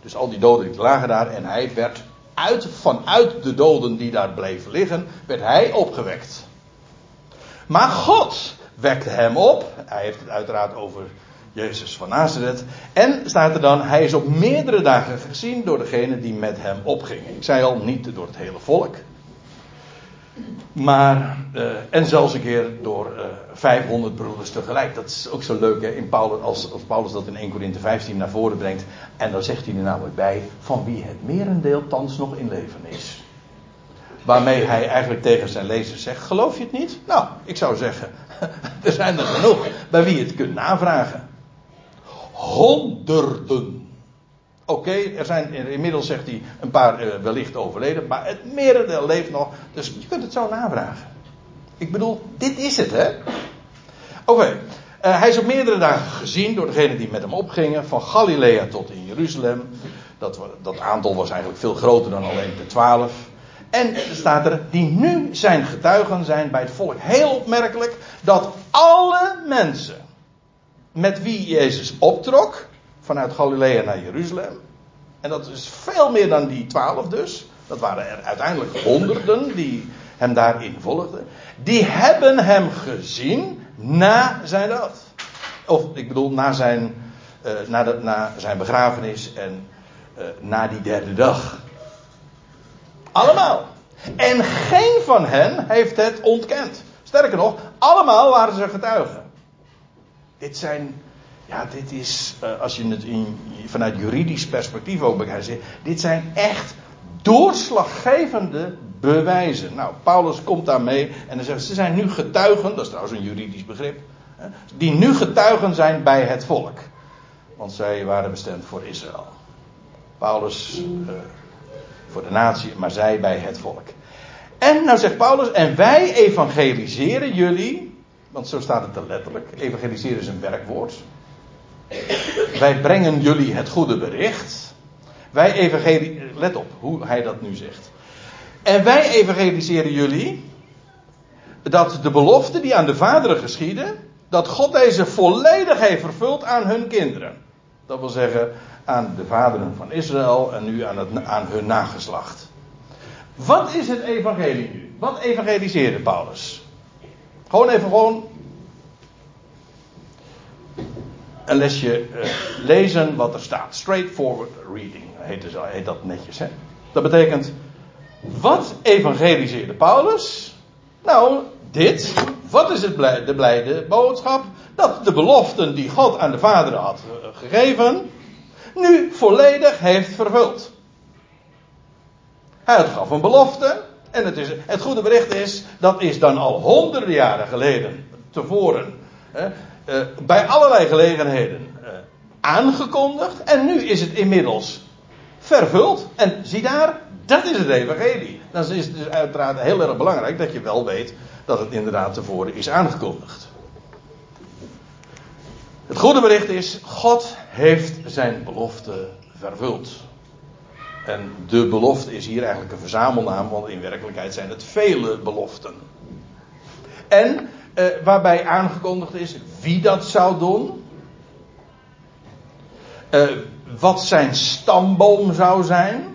Dus al die doden lagen daar en hij werd uit, vanuit de doden die daar bleven liggen, werd hij opgewekt. Maar God wekte hem op. Hij heeft het uiteraard over Jezus van Nazareth. En staat er dan, hij is op meerdere dagen gezien door degene die met hem opgingen. Ik zei al, niet door het hele volk. Maar, uh, en zelfs een keer door uh, 500 broeders tegelijk. Dat is ook zo leuk hè, in Paulus, als, Paulus dat in 1 Corinthe 15 naar voren brengt. En dan zegt hij er namelijk bij: van wie het merendeel thans nog in leven is. Waarmee hij eigenlijk tegen zijn lezers zegt: geloof je het niet? Nou, ik zou zeggen: <laughs> er zijn er genoeg bij wie je het kunt navragen. Honderden Oké, er zijn inmiddels, zegt hij, een paar uh, wellicht overleden, maar het merendeel leeft nog. Dus je kunt het zo navragen. Ik bedoel, dit is het, hè? Oké, uh, hij is op meerdere dagen gezien door degenen die met hem opgingen, van Galilea tot in Jeruzalem. Dat, dat aantal was eigenlijk veel groter dan alleen de twaalf. En er staat er, die nu zijn getuigen zijn bij het volk. Heel opmerkelijk dat alle mensen met wie Jezus optrok, vanuit Galilea naar Jeruzalem. En dat is veel meer dan die twaalf dus. Dat waren er uiteindelijk honderden die hem daarin volgden. Die hebben hem gezien na zijn dood. Of ik bedoel, na zijn, uh, na, de, na zijn begrafenis en uh, na die derde dag. Allemaal. En geen van hen heeft het ontkend. Sterker nog, allemaal waren ze getuigen. Dit zijn ja, dit is, uh, als je het vanuit juridisch perspectief ook bekijkt, dit zijn echt doorslaggevende bewijzen. Nou, Paulus komt daarmee en dan zegt ze zijn nu getuigen, dat is trouwens een juridisch begrip, die nu getuigen zijn bij het volk. Want zij waren bestemd voor Israël. Paulus uh, voor de natie, maar zij bij het volk. En nou zegt Paulus, en wij evangeliseren jullie, want zo staat het er letterlijk, evangeliseren is een werkwoord. Wij brengen jullie het goede bericht. Wij evangeliseren. Let op hoe hij dat nu zegt. En wij evangeliseren jullie. Dat de belofte die aan de vaderen geschiedde. Dat God deze volledig heeft vervuld aan hun kinderen. Dat wil zeggen aan de vaderen van Israël en nu aan, het, aan hun nageslacht. Wat is het evangelie nu? Wat evangeliseerde Paulus? Gewoon even gewoon een lesje uh, lezen wat er staat. Straightforward reading heet, heet dat netjes. Hè? Dat betekent, wat evangeliseerde Paulus? Nou, dit. Wat is het de blijde boodschap? Dat de beloften die God aan de vaderen had uh, gegeven, nu volledig heeft vervuld. Hij gaf een belofte. En het, is, het goede bericht is, dat is dan al honderden jaren geleden tevoren. Hè, uh, bij allerlei gelegenheden uh, aangekondigd. En nu is het inmiddels vervuld. En zie daar, dat is het evangelie. Dan is het dus uiteraard heel erg belangrijk dat je wel weet dat het inderdaad tevoren is aangekondigd. Het goede bericht is, God heeft zijn belofte vervuld. En de belofte is hier eigenlijk een verzamelnaam, want in werkelijkheid zijn het vele beloften. En uh, waarbij aangekondigd is wie dat zou doen. Uh, wat zijn stamboom zou zijn.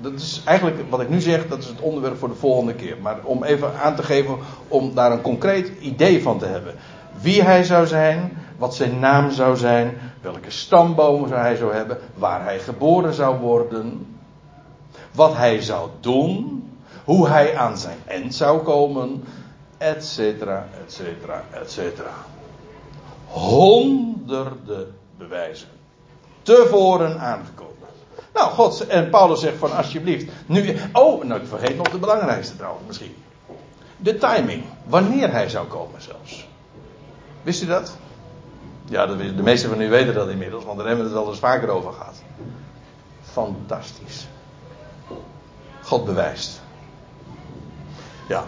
Dat is eigenlijk wat ik nu zeg, dat is het onderwerp voor de volgende keer. Maar om even aan te geven, om daar een concreet idee van te hebben. Wie hij zou zijn, wat zijn naam zou zijn, welke stamboom zou hij zou hebben, waar hij geboren zou worden, wat hij zou doen, hoe hij aan zijn eind zou komen, etcetera, etcetera, etcetera. Honderden bewijzen. Tevoren aangekomen. Nou, God en Paulus zegt van alsjeblieft. Nu, oh, nou ik vergeet nog de belangrijkste trouwens misschien. De timing. Wanneer hij zou komen zelfs. Wist u dat? Ja, de meeste van u weten dat inmiddels, want daar hebben we het wel eens vaker over gehad. Fantastisch. God bewijst. Ja.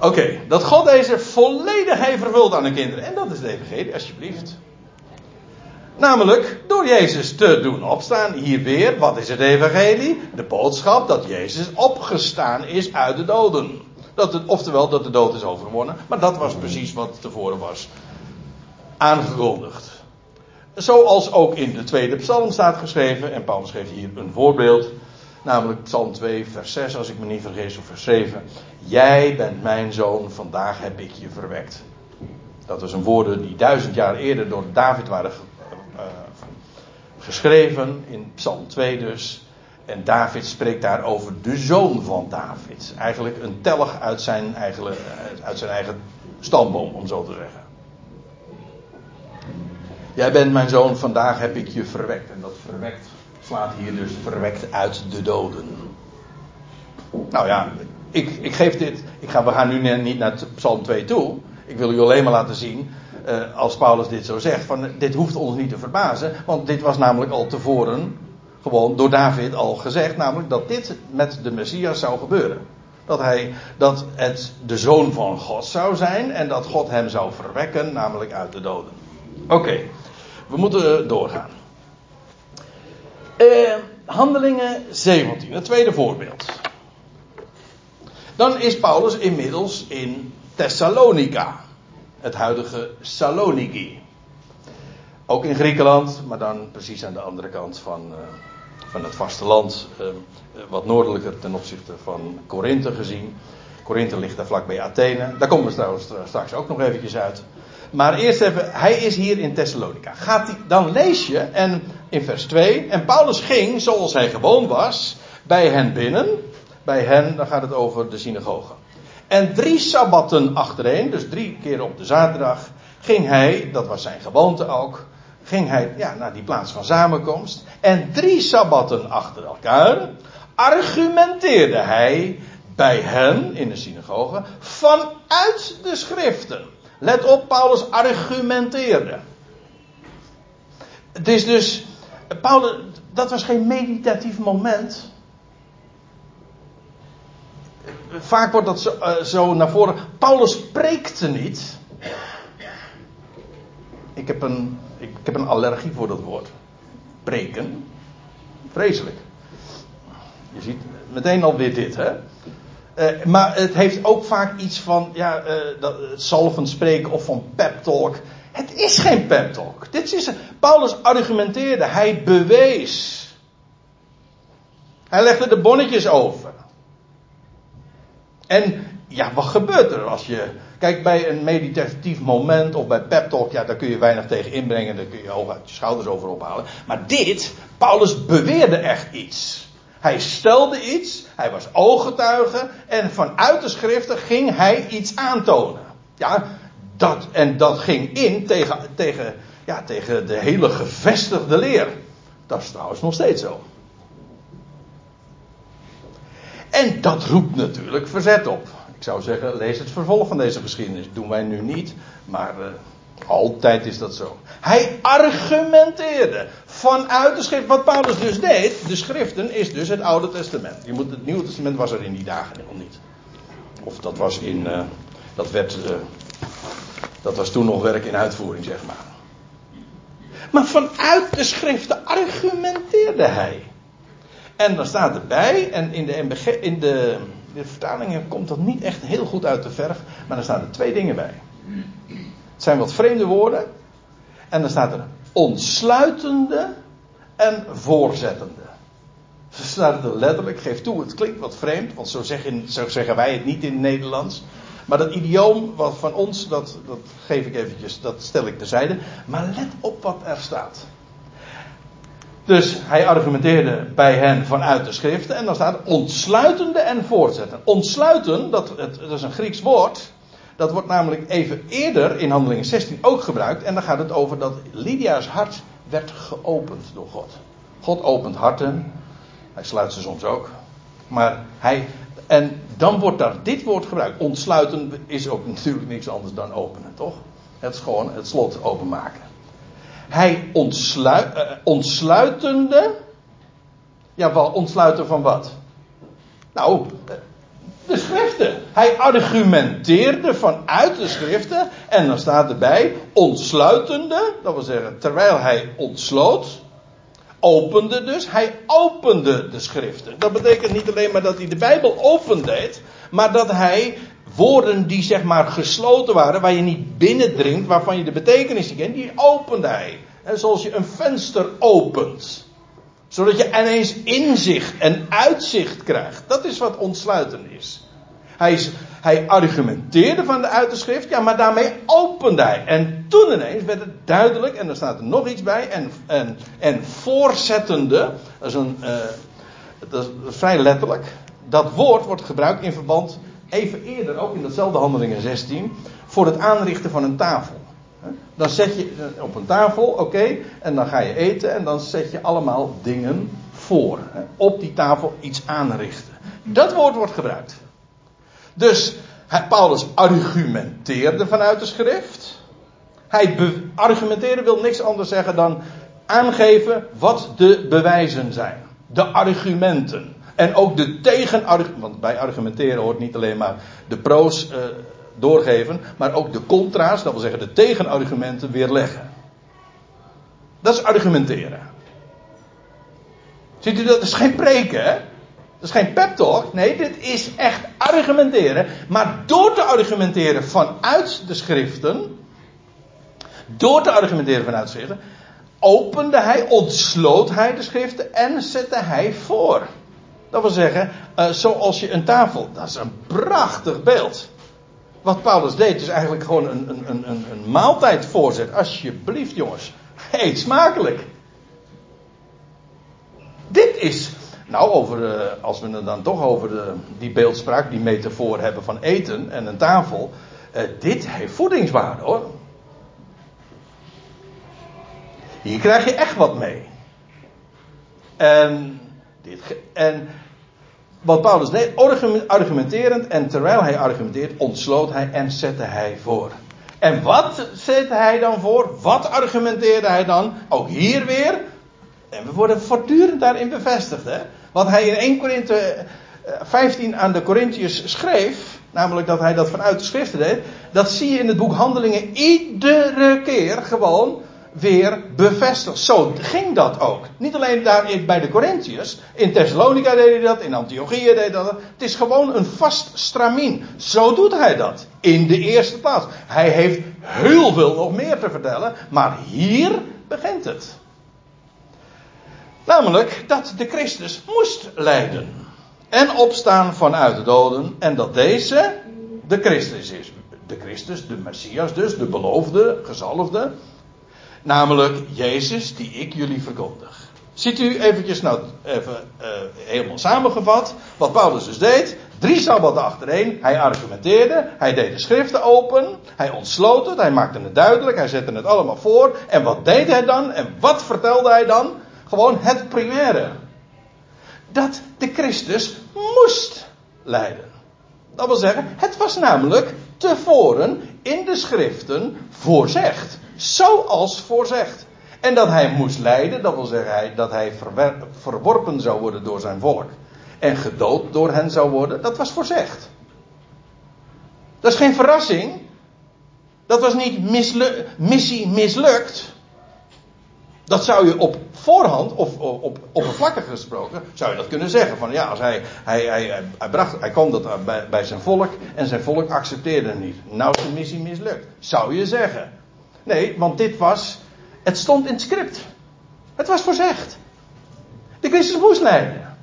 Oké, dat God deze volledig heeft vervuld aan de kinderen. En dat is de evangelie, alsjeblieft. Namelijk door Jezus te doen opstaan. Hier weer, wat is het evangelie? De boodschap dat Jezus opgestaan is uit de doden. Dat het, oftewel dat de dood is overwonnen. Maar dat was precies wat tevoren was aangekondigd. Zoals ook in de tweede psalm staat geschreven. En Paulus geeft hier een voorbeeld. Namelijk Psalm 2, vers 6, als ik me niet vergis, of vers 7. Jij bent mijn zoon, vandaag heb ik je verwekt. Dat was een woorden die duizend jaar eerder door David waren uh, geschreven, in Psalm 2 dus. En David spreekt daar over de zoon van David. Eigenlijk een tellig uit zijn eigen, uit zijn eigen stamboom, om zo te zeggen. Jij bent mijn zoon, vandaag heb ik je verwekt. En dat verwekt slaat hier dus verwekt uit de doden. Nou ja, ik, ik geef dit. Ik ga, we gaan nu niet naar Psalm 2 toe. Ik wil u alleen maar laten zien, uh, als Paulus dit zo zegt, van dit hoeft ons niet te verbazen, want dit was namelijk al tevoren gewoon door David al gezegd, namelijk dat dit met de Messias zou gebeuren. Dat hij, dat het de zoon van God zou zijn en dat God hem zou verwekken, namelijk uit de doden. Oké, we moeten doorgaan. Uh, handelingen 17, het tweede voorbeeld. Dan is Paulus inmiddels in Thessalonica, het huidige Saloniki. Ook in Griekenland, maar dan precies aan de andere kant van, uh, van het vasteland. Uh, wat noordelijker ten opzichte van Korinthe gezien. Korinthe ligt daar vlakbij Athene. Daar komen we trouwens straks ook nog eventjes uit. Maar eerst even, hij is hier in Thessalonica. Gaat hij, dan lees je en in vers 2. En Paulus ging, zoals hij gewoon was, bij hen binnen. Bij hen, dan gaat het over de synagoge. En drie sabbatten achtereen, dus drie keer op de zaterdag, ging hij, dat was zijn gewoonte ook, ging hij ja, naar die plaats van samenkomst. En drie sabbatten achter elkaar argumenteerde hij bij hen in de synagoge vanuit de schriften. Let op, Paulus argumenteerde. Het is dus, Paulus, dat was geen meditatief moment. Vaak wordt dat zo, uh, zo naar voren. Paulus preekte niet. Ik heb, een, ik heb een allergie voor dat woord. Preken. Vreselijk. Je ziet meteen alweer dit, hè? Uh, maar het heeft ook vaak iets van ja, uh, dat, salvend spreken of van pep talk. Het is geen pep talk. Dit is, Paulus argumenteerde, hij bewees. Hij legde de bonnetjes over. En ja, wat gebeurt er als je. Kijk, bij een meditatief moment of bij pep talk, ja, daar kun je weinig tegen inbrengen, daar kun je hoog uit je schouders over ophalen. Maar dit, Paulus beweerde echt iets. Hij stelde iets, hij was ooggetuige en vanuit de schriften ging hij iets aantonen. Ja, dat, en dat ging in tegen, tegen, ja, tegen de hele gevestigde leer. Dat is trouwens nog steeds zo. En dat roept natuurlijk verzet op. Ik zou zeggen, lees het vervolg van deze geschiedenis. doen wij nu niet, maar uh, altijd is dat zo. Hij argumenteerde vanuit de schrift. Wat Paulus dus deed, de schriften, is dus het Oude Testament. Je moet, het Nieuwe Testament was er in die dagen nog niet. Of dat was in. Uh, dat werd. Uh, dat was toen nog werk in uitvoering, zeg maar. Maar vanuit de schriften argumenteerde hij. En dan staat erbij, en in de, in de, de vertalingen komt dat niet echt heel goed uit de verf, maar dan staan er twee dingen bij. Het zijn wat vreemde woorden. En dan staat er ontsluitende en voorzettende. Ze staat er letterlijk, geef toe, het klinkt wat vreemd, want zo zeggen, zo zeggen wij het niet in het Nederlands. Maar dat idioom wat van ons, dat, dat geef ik eventjes, dat stel ik terzijde. Maar let op wat er staat. Dus hij argumenteerde bij hen vanuit de schriften. En dan staat ontsluitende en voortzetten. Ontsluiten, dat, het, dat is een Grieks woord. Dat wordt namelijk even eerder in handelingen 16 ook gebruikt. En dan gaat het over dat Lydia's hart werd geopend door God. God opent harten. Hij sluit ze soms ook. Maar hij. En dan wordt daar dit woord gebruikt. Ontsluiten is ook natuurlijk niks anders dan openen, toch? Het is gewoon het slot openmaken. Hij ontsluit, uh, ontsluitende. Ja, wel ontsluiten van wat? Nou, de schriften. Hij argumenteerde vanuit de schriften. En dan staat erbij, ontsluitende. Dat wil zeggen, terwijl hij ontsloot. Opende dus. Hij opende de schriften. Dat betekent niet alleen maar dat hij de Bijbel opendeed. Maar dat hij woorden die zeg maar gesloten waren, waar je niet binnendringt, waarvan je de betekenis niet kent, die opende hij. En zoals je een venster opent. Zodat je ineens inzicht en uitzicht krijgt. Dat is wat ontsluiten is. Hij, hij argumenteerde van de uiterschrift, ja, maar daarmee opende hij. En toen ineens werd het duidelijk, en er staat er nog iets bij, en, en, en voorzettende, een, uh, dat is vrij letterlijk. Dat woord wordt gebruikt in verband, even eerder, ook in datzelfde handelingen 16, voor het aanrichten van een tafel. Dan zet je op een tafel, oké, en dan ga je eten en dan zet je allemaal dingen voor. Op die tafel iets aanrichten. Dat woord wordt gebruikt. Dus Paulus argumenteerde vanuit de schrift. Hij argumenteren wil niks anders zeggen dan aangeven wat de bewijzen zijn. De argumenten. En ook de tegenargumenten. Want bij argumenteren hoort niet alleen maar de pro's uh, doorgeven. Maar ook de contra's, dat wil zeggen de tegenargumenten weerleggen. Dat is argumenteren. Ziet u dat? Is geen preken? Dat is geen pep talk. Nee, dit is echt argumenteren. Maar door te argumenteren vanuit de schriften. Door te argumenteren vanuit de schriften. Opende hij, ontsloot hij de schriften en zette hij voor. Dat wil zeggen, uh, zoals je een tafel. Dat is een prachtig beeld. Wat Paulus deed is eigenlijk gewoon een, een, een, een maaltijd voorzet. Alsjeblieft jongens. Eet smakelijk. Dit is nou, over, als we het dan toch over de, die beeldspraak, die metafoor hebben van eten en een tafel. Uh, dit heeft voedingswaarde hoor. Hier krijg je echt wat mee. En, dit, en wat Paulus deed, argumenterend en terwijl hij argumenteert, ontsloot hij en zette hij voor. En wat zette hij dan voor? Wat argumenteerde hij dan? Ook hier weer. En we worden voortdurend daarin bevestigd. Hè? Wat hij in 1 Korinthe 15 eh, aan de Corinthiërs schreef, namelijk dat hij dat vanuit de schriften deed, dat zie je in het boek Handelingen iedere keer gewoon weer bevestigd. Zo ging dat ook. Niet alleen daar bij de Corinthiërs. In Thessalonica deed hij dat, in Antiochië deed hij dat. Het is gewoon een vast stramien. Zo doet hij dat. In de eerste plaats. Hij heeft heel veel nog meer te vertellen. Maar hier begint het. Namelijk dat de Christus moest lijden. En opstaan vanuit de doden. En dat deze de Christus is. De Christus, de Messias dus, de beloofde, gezalfde. Namelijk Jezus die ik jullie verkondig. Ziet u eventjes nou even uh, helemaal samengevat wat Paulus dus deed. Drie sabbaten achtereen. Hij argumenteerde. Hij deed de schriften open. Hij ontsloot het. Hij maakte het duidelijk. Hij zette het allemaal voor. En wat deed hij dan? En wat vertelde hij dan? Gewoon het primaire. Dat de Christus moest lijden. Dat wil zeggen, het was namelijk tevoren in de schriften voorzegd. Zoals voorzegd. En dat hij moest lijden, dat wil zeggen dat hij verworpen zou worden door zijn volk. En gedood door hen zou worden, dat was voorzegd. Dat is geen verrassing. Dat was niet missie mislukt. Dat zou je op voorhand, of op oppervlakkig gesproken, zou je dat kunnen zeggen. Van ja, als hij, hij, hij, hij, bracht, hij kwam dat bij, bij zijn volk en zijn volk accepteerde het niet. Nou is de missie mislukt. Zou je zeggen. Nee, want dit was, het stond in het script. Het was voorzegd. De Christus moest lijden.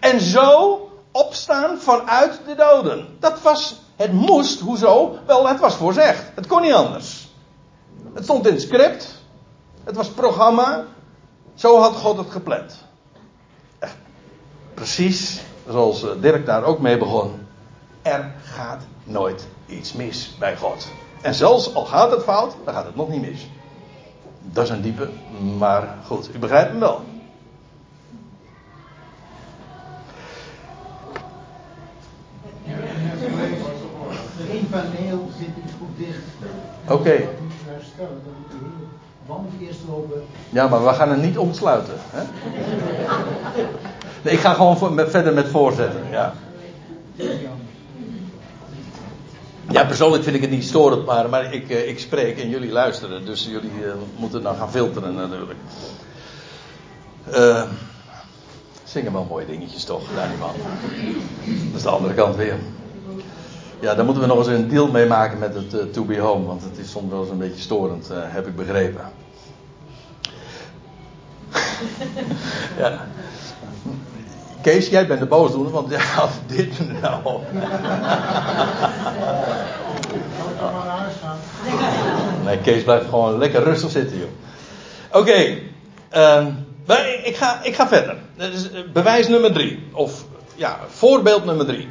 En zo opstaan vanuit de doden. Dat was, het moest, hoezo? Wel, het was voorzegd. Het kon niet anders. Het stond in het script. Het was programma. Zo had God het gepland. Precies zoals eh, Dirk daar ook mee begon. Er gaat nooit iets mis bij God. En zelfs al gaat het fout, dan gaat het nog niet mis. Dat is een diepe, maar goed, u begrijpt hem wel. Eén paneel zit niet goed dicht. Oké. Okay lopen. Ja, maar we gaan het niet ontsluiten. Hè? Nee, ik ga gewoon verder met voorzetten. Ja. Ja, persoonlijk vind ik het niet storend, maar, maar ik, eh, ik spreek en jullie luisteren. Dus jullie uh, moeten dan gaan filteren natuurlijk. Uh, zingen wel mooie dingetjes toch, daar die man. Dat is de andere kant weer. Ja, daar moeten we nog eens een deal mee maken met het To Be Home. Want het is soms wel eens een beetje storend, heb ik begrepen. <laughs> ja. Kees, jij bent de boosdoener, want <laughs> ja, dit nou. Nee, Kees blijft gewoon lekker rustig zitten, joh. Oké. Maar ik ga, ik ga verder. Eh, bewijs nummer drie. Of ja, voorbeeld nummer drie.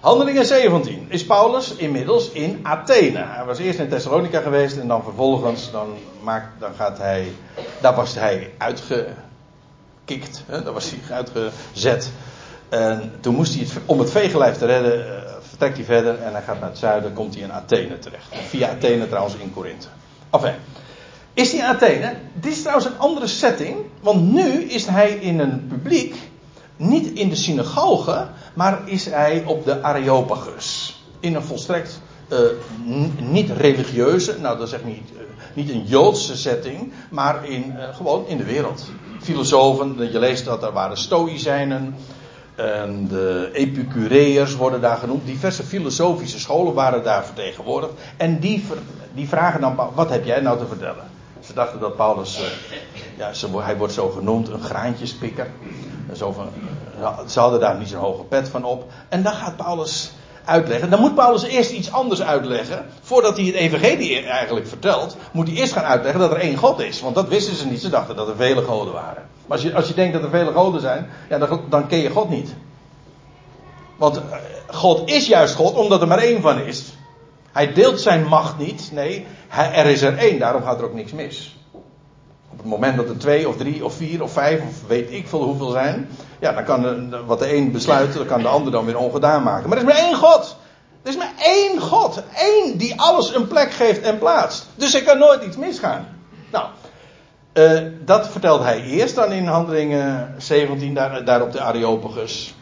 Handelingen 17 is Paulus inmiddels in Athene. Hij was eerst in Thessalonica geweest en dan vervolgens, dan, maakt, dan gaat hij, daar was hij uitgekikt, hè, daar was hij uitgezet. En toen moest hij het, om het veegelijf te redden, uh, vertrekt hij verder en hij gaat naar het zuiden, komt hij in Athene terecht. Via Athene trouwens in Korinthe. Enfin, is hij in Athene? Dit is trouwens een andere setting, want nu is hij in een publiek, niet in de synagoge, maar is hij op de Areopagus. In een volstrekt uh, niet religieuze, nou dat zeg niet, uh, niet een Joodse setting, maar in, uh, gewoon in de wereld. Filosofen, je leest dat er waren Stoïcijnen, en de Epicureërs worden daar genoemd. Diverse filosofische scholen waren daar vertegenwoordigd. En die, die vragen dan, wat heb jij nou te vertellen? Ze dachten dat Paulus, ja, hij wordt zo genoemd, een graantjespikker. Zo van, ze hadden daar niet zo'n hoge pet van op. En dan gaat Paulus uitleggen. Dan moet Paulus eerst iets anders uitleggen. Voordat hij het evangelie eigenlijk vertelt, moet hij eerst gaan uitleggen dat er één God is. Want dat wisten ze niet. Ze dachten dat er vele goden waren. Maar als je, als je denkt dat er vele goden zijn, ja, dan, dan ken je God niet. Want God is juist God omdat er maar één van is. Hij deelt zijn macht niet. Nee, er is er één. Daarom gaat er ook niks mis. Het moment dat er twee of drie of vier of vijf of weet ik veel hoeveel zijn. Ja, dan kan wat de een besluit, dan kan de ander dan weer ongedaan maken. Maar er is maar één God. Er is maar één God. Eén die alles een plek geeft en plaatst. Dus er kan nooit iets misgaan. Nou, uh, dat vertelt hij eerst dan in handelingen 17, daar, daar op de Areopagus.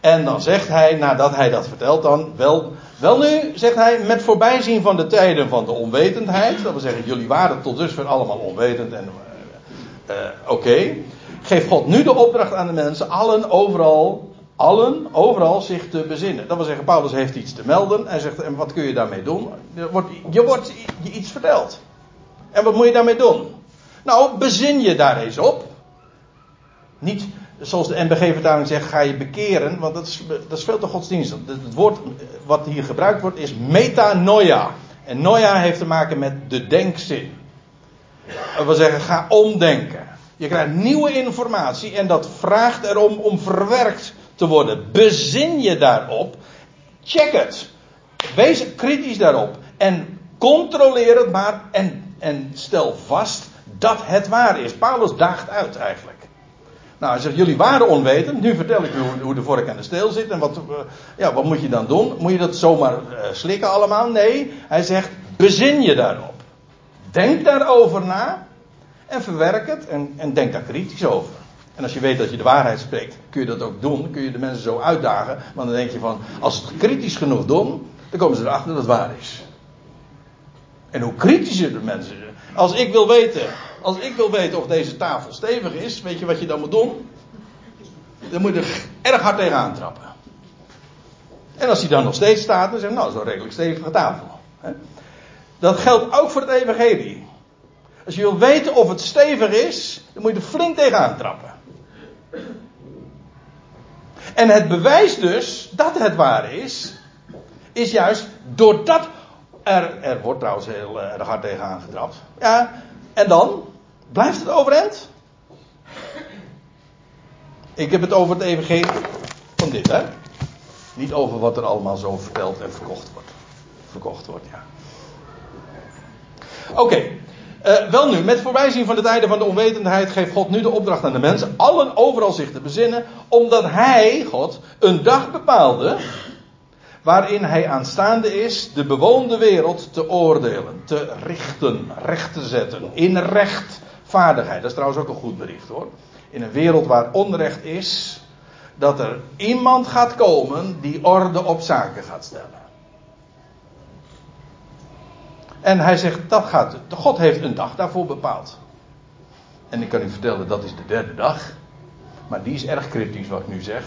En dan zegt hij, nadat hij dat vertelt, dan wel, wel nu, zegt hij, met voorbijzien van de tijden van de onwetendheid. Dat wil zeggen, jullie waren tot dusver allemaal onwetend en uh, oké. Geeft God nu de opdracht aan de mensen, allen overal, allen overal zich te bezinnen. Dat wil zeggen, Paulus heeft iets te melden. Hij zegt, en wat kun je daarmee doen? Je wordt, je wordt iets verteld. En wat moet je daarmee doen? Nou, bezin je daar eens op. Niet zoals de NBG-vertaling zegt, ga je bekeren, want dat is, dat is veel te godsdienstig. Het woord wat hier gebruikt wordt is metanoia. En noia heeft te maken met de denkzin. Dat wil zeggen, ga omdenken. Je krijgt nieuwe informatie en dat vraagt erom om verwerkt te worden. Bezin je daarop. Check het. Wees kritisch daarop. En controleer het maar en, en stel vast dat het waar is. Paulus daagt uit eigenlijk. Nou, hij zegt, jullie waren onwetend. Nu vertel ik u hoe, de vork aan de steel zit. En wat, uh, ja, wat moet je dan doen? Moet je dat zomaar uh, slikken allemaal? Nee, hij zegt, bezin je daarop. Denk daarover na. En verwerk het. En, en denk daar kritisch over. En als je weet dat je de waarheid spreekt, kun je dat ook doen. Kun je de mensen zo uitdagen. Want dan denk je van, als het kritisch genoeg doen, dan komen ze erachter dat het waar is. En hoe kritischer de mensen zijn. Als ik wil weten, als ik wil weten of deze tafel stevig is, weet je wat je dan moet doen? Dan moet je er erg hard tegenaan trappen. En als hij dan nog steeds staat, dan zeg je, nou, zo'n redelijk stevige tafel. Dat geldt ook voor het evangelie. Als je wil weten of het stevig is, dan moet je er flink tegenaan trappen. En het bewijs dus dat het waar is, is juist doordat er, er wordt trouwens heel erg hard tegenaan getrapt. Ja, en dan? Blijft het overeind? Ik heb het over het evangelie van dit, hè? Niet over wat er allemaal zo verteld en verkocht wordt. Verkocht wordt, ja. Oké. Okay. Uh, wel nu, met voorbijzien van de tijden van de onwetendheid geeft God nu de opdracht aan de mensen, allen overal zich te bezinnen, omdat Hij, God, een dag bepaalde, waarin Hij aanstaande is de bewoonde wereld te oordelen, te richten, recht te zetten, in rechtvaardigheid. Dat is trouwens ook een goed bericht hoor. In een wereld waar onrecht is, dat er iemand gaat komen die orde op zaken gaat stellen. En hij zegt, dat gaat, God heeft een dag daarvoor bepaald. En ik kan u vertellen, dat is de derde dag. Maar die is erg cryptisch wat ik nu zeg.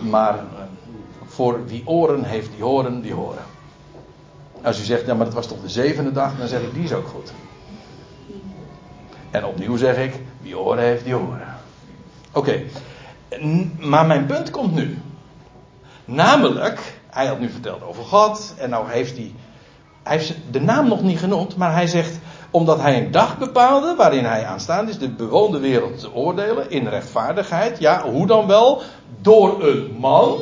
Maar eh, voor wie oren heeft, die horen, die horen. Als u zegt, ja maar dat was toch de zevende dag, dan zeg ik, die is ook goed. En opnieuw zeg ik, wie oren heeft, die horen. Oké, maar mijn punt komt nu. Namelijk, hij had nu verteld over God en nou heeft hij hij heeft de naam nog niet genoemd, maar hij zegt, omdat hij een dag bepaalde waarin hij aanstaande is de bewoonde wereld te oordelen in rechtvaardigheid. Ja, hoe dan wel? Door een man,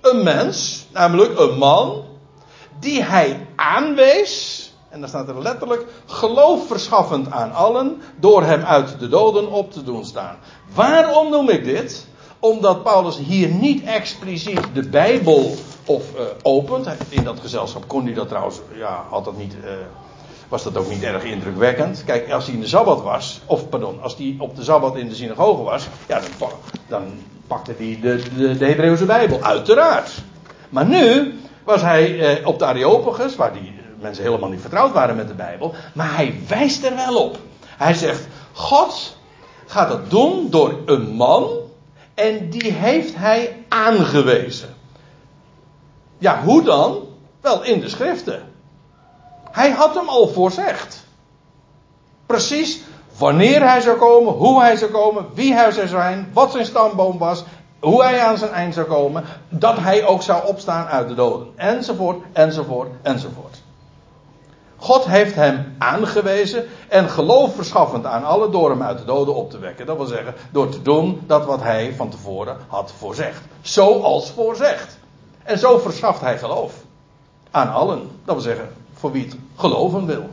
een mens, namelijk een man, die hij aanwees. En dan staat er letterlijk geloof verschaffend aan allen door hem uit de doden op te doen staan. Waarom noem ik dit? Omdat Paulus hier niet expliciet de Bijbel of uh, opent. In dat gezelschap kon hij dat trouwens, ja, had dat niet, uh, was dat ook niet erg indrukwekkend. Kijk, als hij in de Sabbat was, of pardon, als hij op de Sabbat in de synagoge was, ja, dan, dan pakte hij de, de, de Hebreeuwse Bijbel, uiteraard. Maar nu was hij uh, op de Areopagus, waar die mensen helemaal niet vertrouwd waren met de Bijbel, maar hij wijst er wel op. Hij zegt, God gaat dat doen door een man en die heeft hij aangewezen. Ja, hoe dan? Wel in de schriften. Hij had hem al voorzegd. Precies wanneer hij zou komen, hoe hij zou komen, wie hij zou zijn, wat zijn stamboom was, hoe hij aan zijn eind zou komen, dat hij ook zou opstaan uit de doden, enzovoort, enzovoort, enzovoort. God heeft hem aangewezen en geloof verschaffend aan allen door hem uit de doden op te wekken. Dat wil zeggen, door te doen dat wat hij van tevoren had voorzegd. Zoals voorzegd. En zo verschaft hij geloof. Aan allen. Dat wil zeggen, voor wie het geloven wil.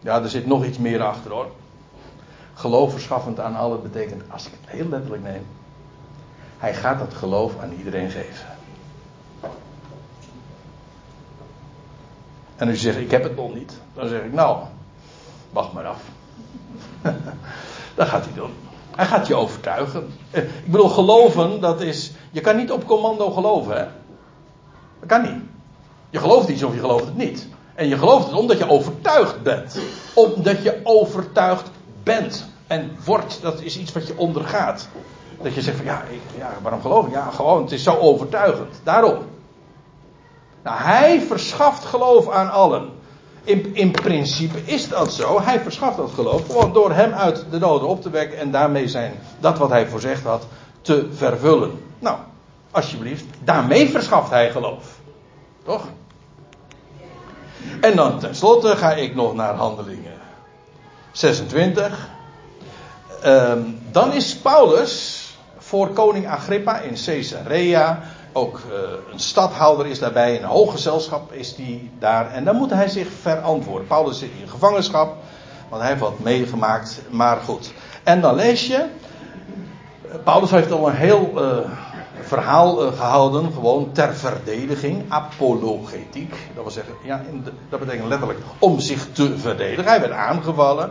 Ja, er zit nog iets meer achter hoor. Geloof verschaffend aan allen betekent, als ik het heel letterlijk neem, hij gaat dat geloof aan iedereen geven. En je zegt, ik heb het nog niet. Dan zeg ik, nou, wacht maar af. <laughs> dat gaat hij doen. Hij gaat je overtuigen. Eh, ik bedoel, geloven, dat is. Je kan niet op commando geloven, hè? Dat kan niet. Je gelooft iets of je gelooft het niet. En je gelooft het omdat je overtuigd bent. Omdat je overtuigd bent. En wordt, dat is iets wat je ondergaat. Dat je zegt van ja, ja waarom geloof ik? Ja, gewoon, het is zo overtuigend. Daarom. Nou, hij verschaft geloof aan allen. In, in principe is dat zo. Hij verschaft dat geloof gewoon door hem uit de doden op te wekken en daarmee zijn dat wat hij voorzegd had te vervullen. Nou, alsjeblieft, daarmee verschaft hij geloof. Toch? En dan tenslotte ga ik nog naar handelingen 26. Um, dan is Paulus voor koning Agrippa in Caesarea ook uh, een stadhouder is daarbij, een hooggezelschap is die daar. En dan moet hij zich verantwoorden. Paulus zit in gevangenschap, want hij heeft wat meegemaakt, maar goed. En dan lees je, Paulus heeft al een heel uh, verhaal uh, gehouden, gewoon ter verdediging, apologetiek. Dat wil zeggen, ja, dat betekent letterlijk om zich te verdedigen. Hij werd aangevallen.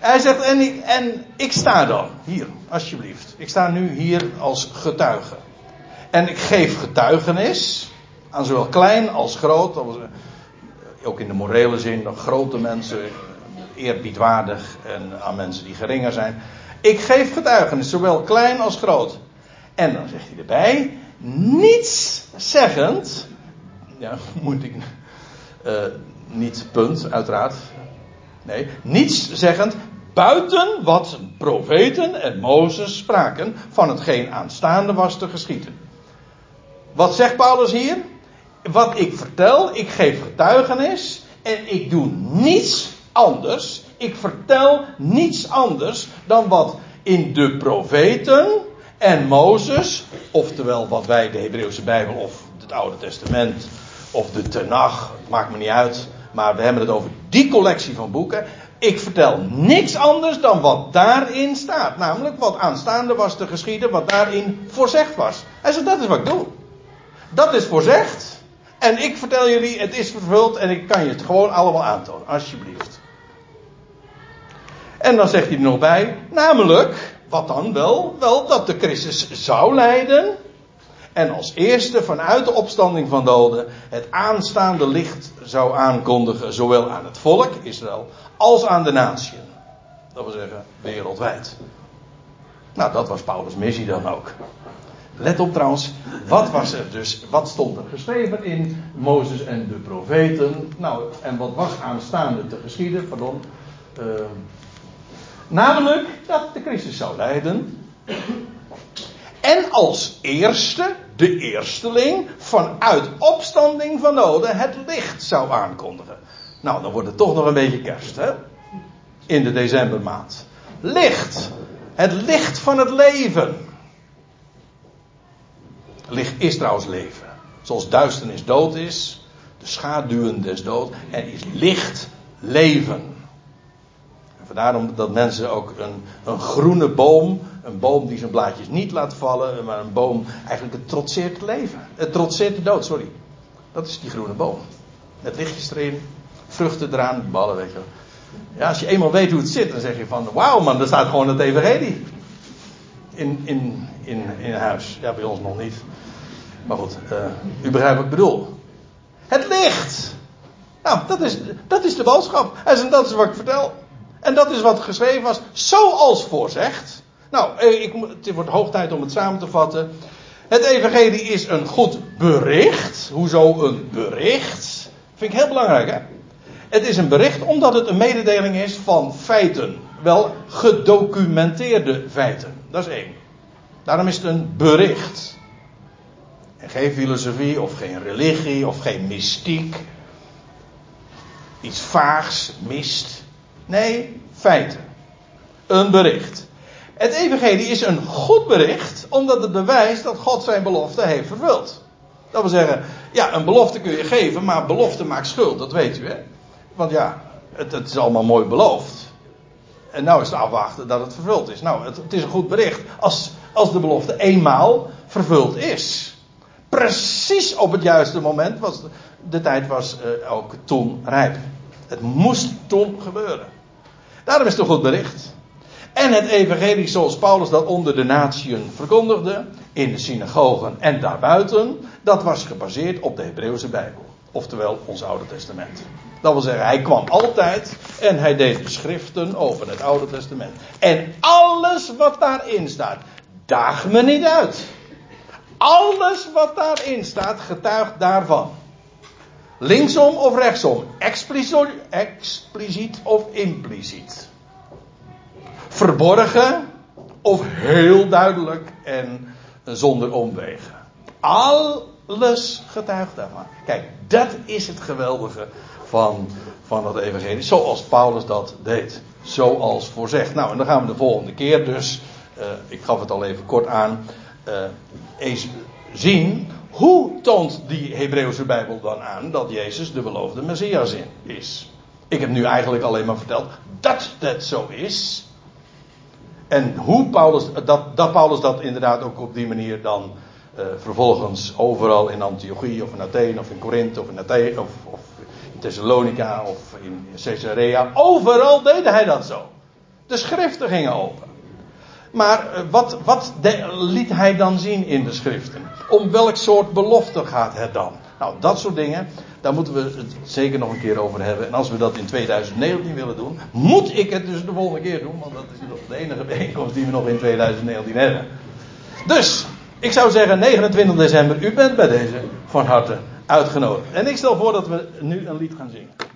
Hij zegt, en ik, en ik sta dan, hier, alsjeblieft. Ik sta nu hier als getuige. En ik geef getuigenis aan zowel klein als groot. Ook in de morele zin, grote mensen, eerbiedwaardig en aan mensen die geringer zijn. Ik geef getuigenis, zowel klein als groot. En dan zegt hij erbij, niets zeggend. Ja, <laughs> moet ik. Uh, niet punt, uiteraard. Nee, niets zeggend buiten wat profeten en Mozes spraken van hetgeen aanstaande was te geschieden. Wat zegt Paulus hier? Wat ik vertel, ik geef getuigenis en ik doe niets anders. Ik vertel niets anders dan wat in de profeten en Mozes, oftewel wat wij de Hebreeuwse Bijbel of het Oude Testament of de Tenach, maakt me niet uit, maar we hebben het over die collectie van boeken. Ik vertel niks anders dan wat daarin staat. Namelijk wat aanstaande was te geschieden, wat daarin voorzegd was. Hij zegt, dat is wat ik doe. Dat is voorzegd. En ik vertel jullie, het is vervuld en ik kan je het gewoon allemaal aantonen. Alsjeblieft. En dan zegt hij er nog bij, namelijk, wat dan wel? Wel, dat de Christus zou lijden. En als eerste vanuit de opstanding van doden het aanstaande licht zou aankondigen, zowel aan het volk, Israël, als aan de natie. Dat wil zeggen, wereldwijd. Nou, dat was Paulus' missie dan ook. Let op trouwens, wat was er dus, wat stond er geschreven in Mozes en de profeten? Nou, en wat was aanstaande te geschieden, pardon. Uh, namelijk dat de Christus zou lijden. En als eerste, de eersteling, vanuit opstanding van doden het licht zou aankondigen. Nou, dan wordt het toch nog een beetje kerst, hè? In de decembermaand. Licht. Het licht van het leven. Licht is trouwens leven. Zoals duisternis dood is, de schaduwen des dood, er is licht leven. Vandaar dat mensen ook een, een groene boom, een boom die zijn blaadjes niet laat vallen, maar een boom eigenlijk het trotseert het leven. Het trotseert de dood, sorry. Dat is die groene boom. Met lichtjes erin, vruchten eraan, ballen, weet je wel. Ja, als je eenmaal weet hoe het zit, dan zeg je van, wauw man, er staat gewoon het evangelie. In, in, in, in huis. Ja, bij ons nog niet. Maar goed, uh, u begrijpt wat ik bedoel. Het licht. Nou, dat is, dat is de boodschap. En dat is wat ik vertel. En dat is wat geschreven was, zoals voorzegd. Nou, eh, ik, het wordt hoog tijd om het samen te vatten. Het evangelie is een goed bericht. Hoezo een bericht? Vind ik heel belangrijk, hè? Het is een bericht omdat het een mededeling is van feiten. Wel gedocumenteerde feiten. Dat is één. Daarom is het een bericht. En geen filosofie of geen religie of geen mystiek. Iets vaags, mist. Nee, feiten. Een bericht. Het evangelie is een goed bericht omdat het bewijst dat God zijn belofte heeft vervuld. Dat wil zeggen, ja, een belofte kun je geven, maar belofte maakt schuld, dat weet u hè. Want ja, het, het is allemaal mooi beloofd. En nou is het afwachten dat het vervuld is. Nou, het, het is een goed bericht als, als de belofte eenmaal vervuld is. Precies op het juiste moment was de, tijd was uh, ook toen rijp. Het moest toen gebeuren. Daarom is het een goed bericht. En het evangelie zoals Paulus dat onder de natieën verkondigde, in de synagogen en daarbuiten, dat was gebaseerd op de Hebreeuwse Bijbel. Oftewel ons Oude Testament. Dat wil zeggen, hij kwam altijd en hij deed beschriften over het Oude Testament. En alles wat daarin staat, daag me niet uit. Alles wat daarin staat, getuigt daarvan. Linksom of rechtsom, expliciet, of impliciet. Verborgen of heel duidelijk en zonder omwegen. Alles getuigt daarvan. Kijk, dat is het geweldige van, van dat evangelie. Zoals Paulus dat deed. Zoals voorzegd. Nou, en dan gaan we de volgende keer dus, uh, ik gaf het al even kort aan, uh, eens zien hoe toont die Hebreeuwse Bijbel dan aan dat Jezus de beloofde Messias is. Ik heb nu eigenlijk alleen maar verteld dat dat zo is. En hoe Paulus, dat, dat Paulus dat inderdaad ook op die manier dan uh, vervolgens overal in Antiochie of in Athene of in Korinthe of in Athene of, of in Thessalonica of in Caesarea. Overal deed hij dat zo. De schriften gingen open. Maar eh, wat, wat liet hij dan zien in de schriften? Om welk soort belofte gaat het dan? Nou, dat soort dingen, daar moeten we het zeker nog een keer over hebben. En als we dat in 2019 willen doen, moet ik het dus de volgende keer doen, want dat is nog de enige bijeenkomst die we nog in 2019 hebben. Dus, ik zou zeggen 29 december, u bent bij deze van harte uitgenodigd. En ik stel voor dat we nu een lied gaan zingen.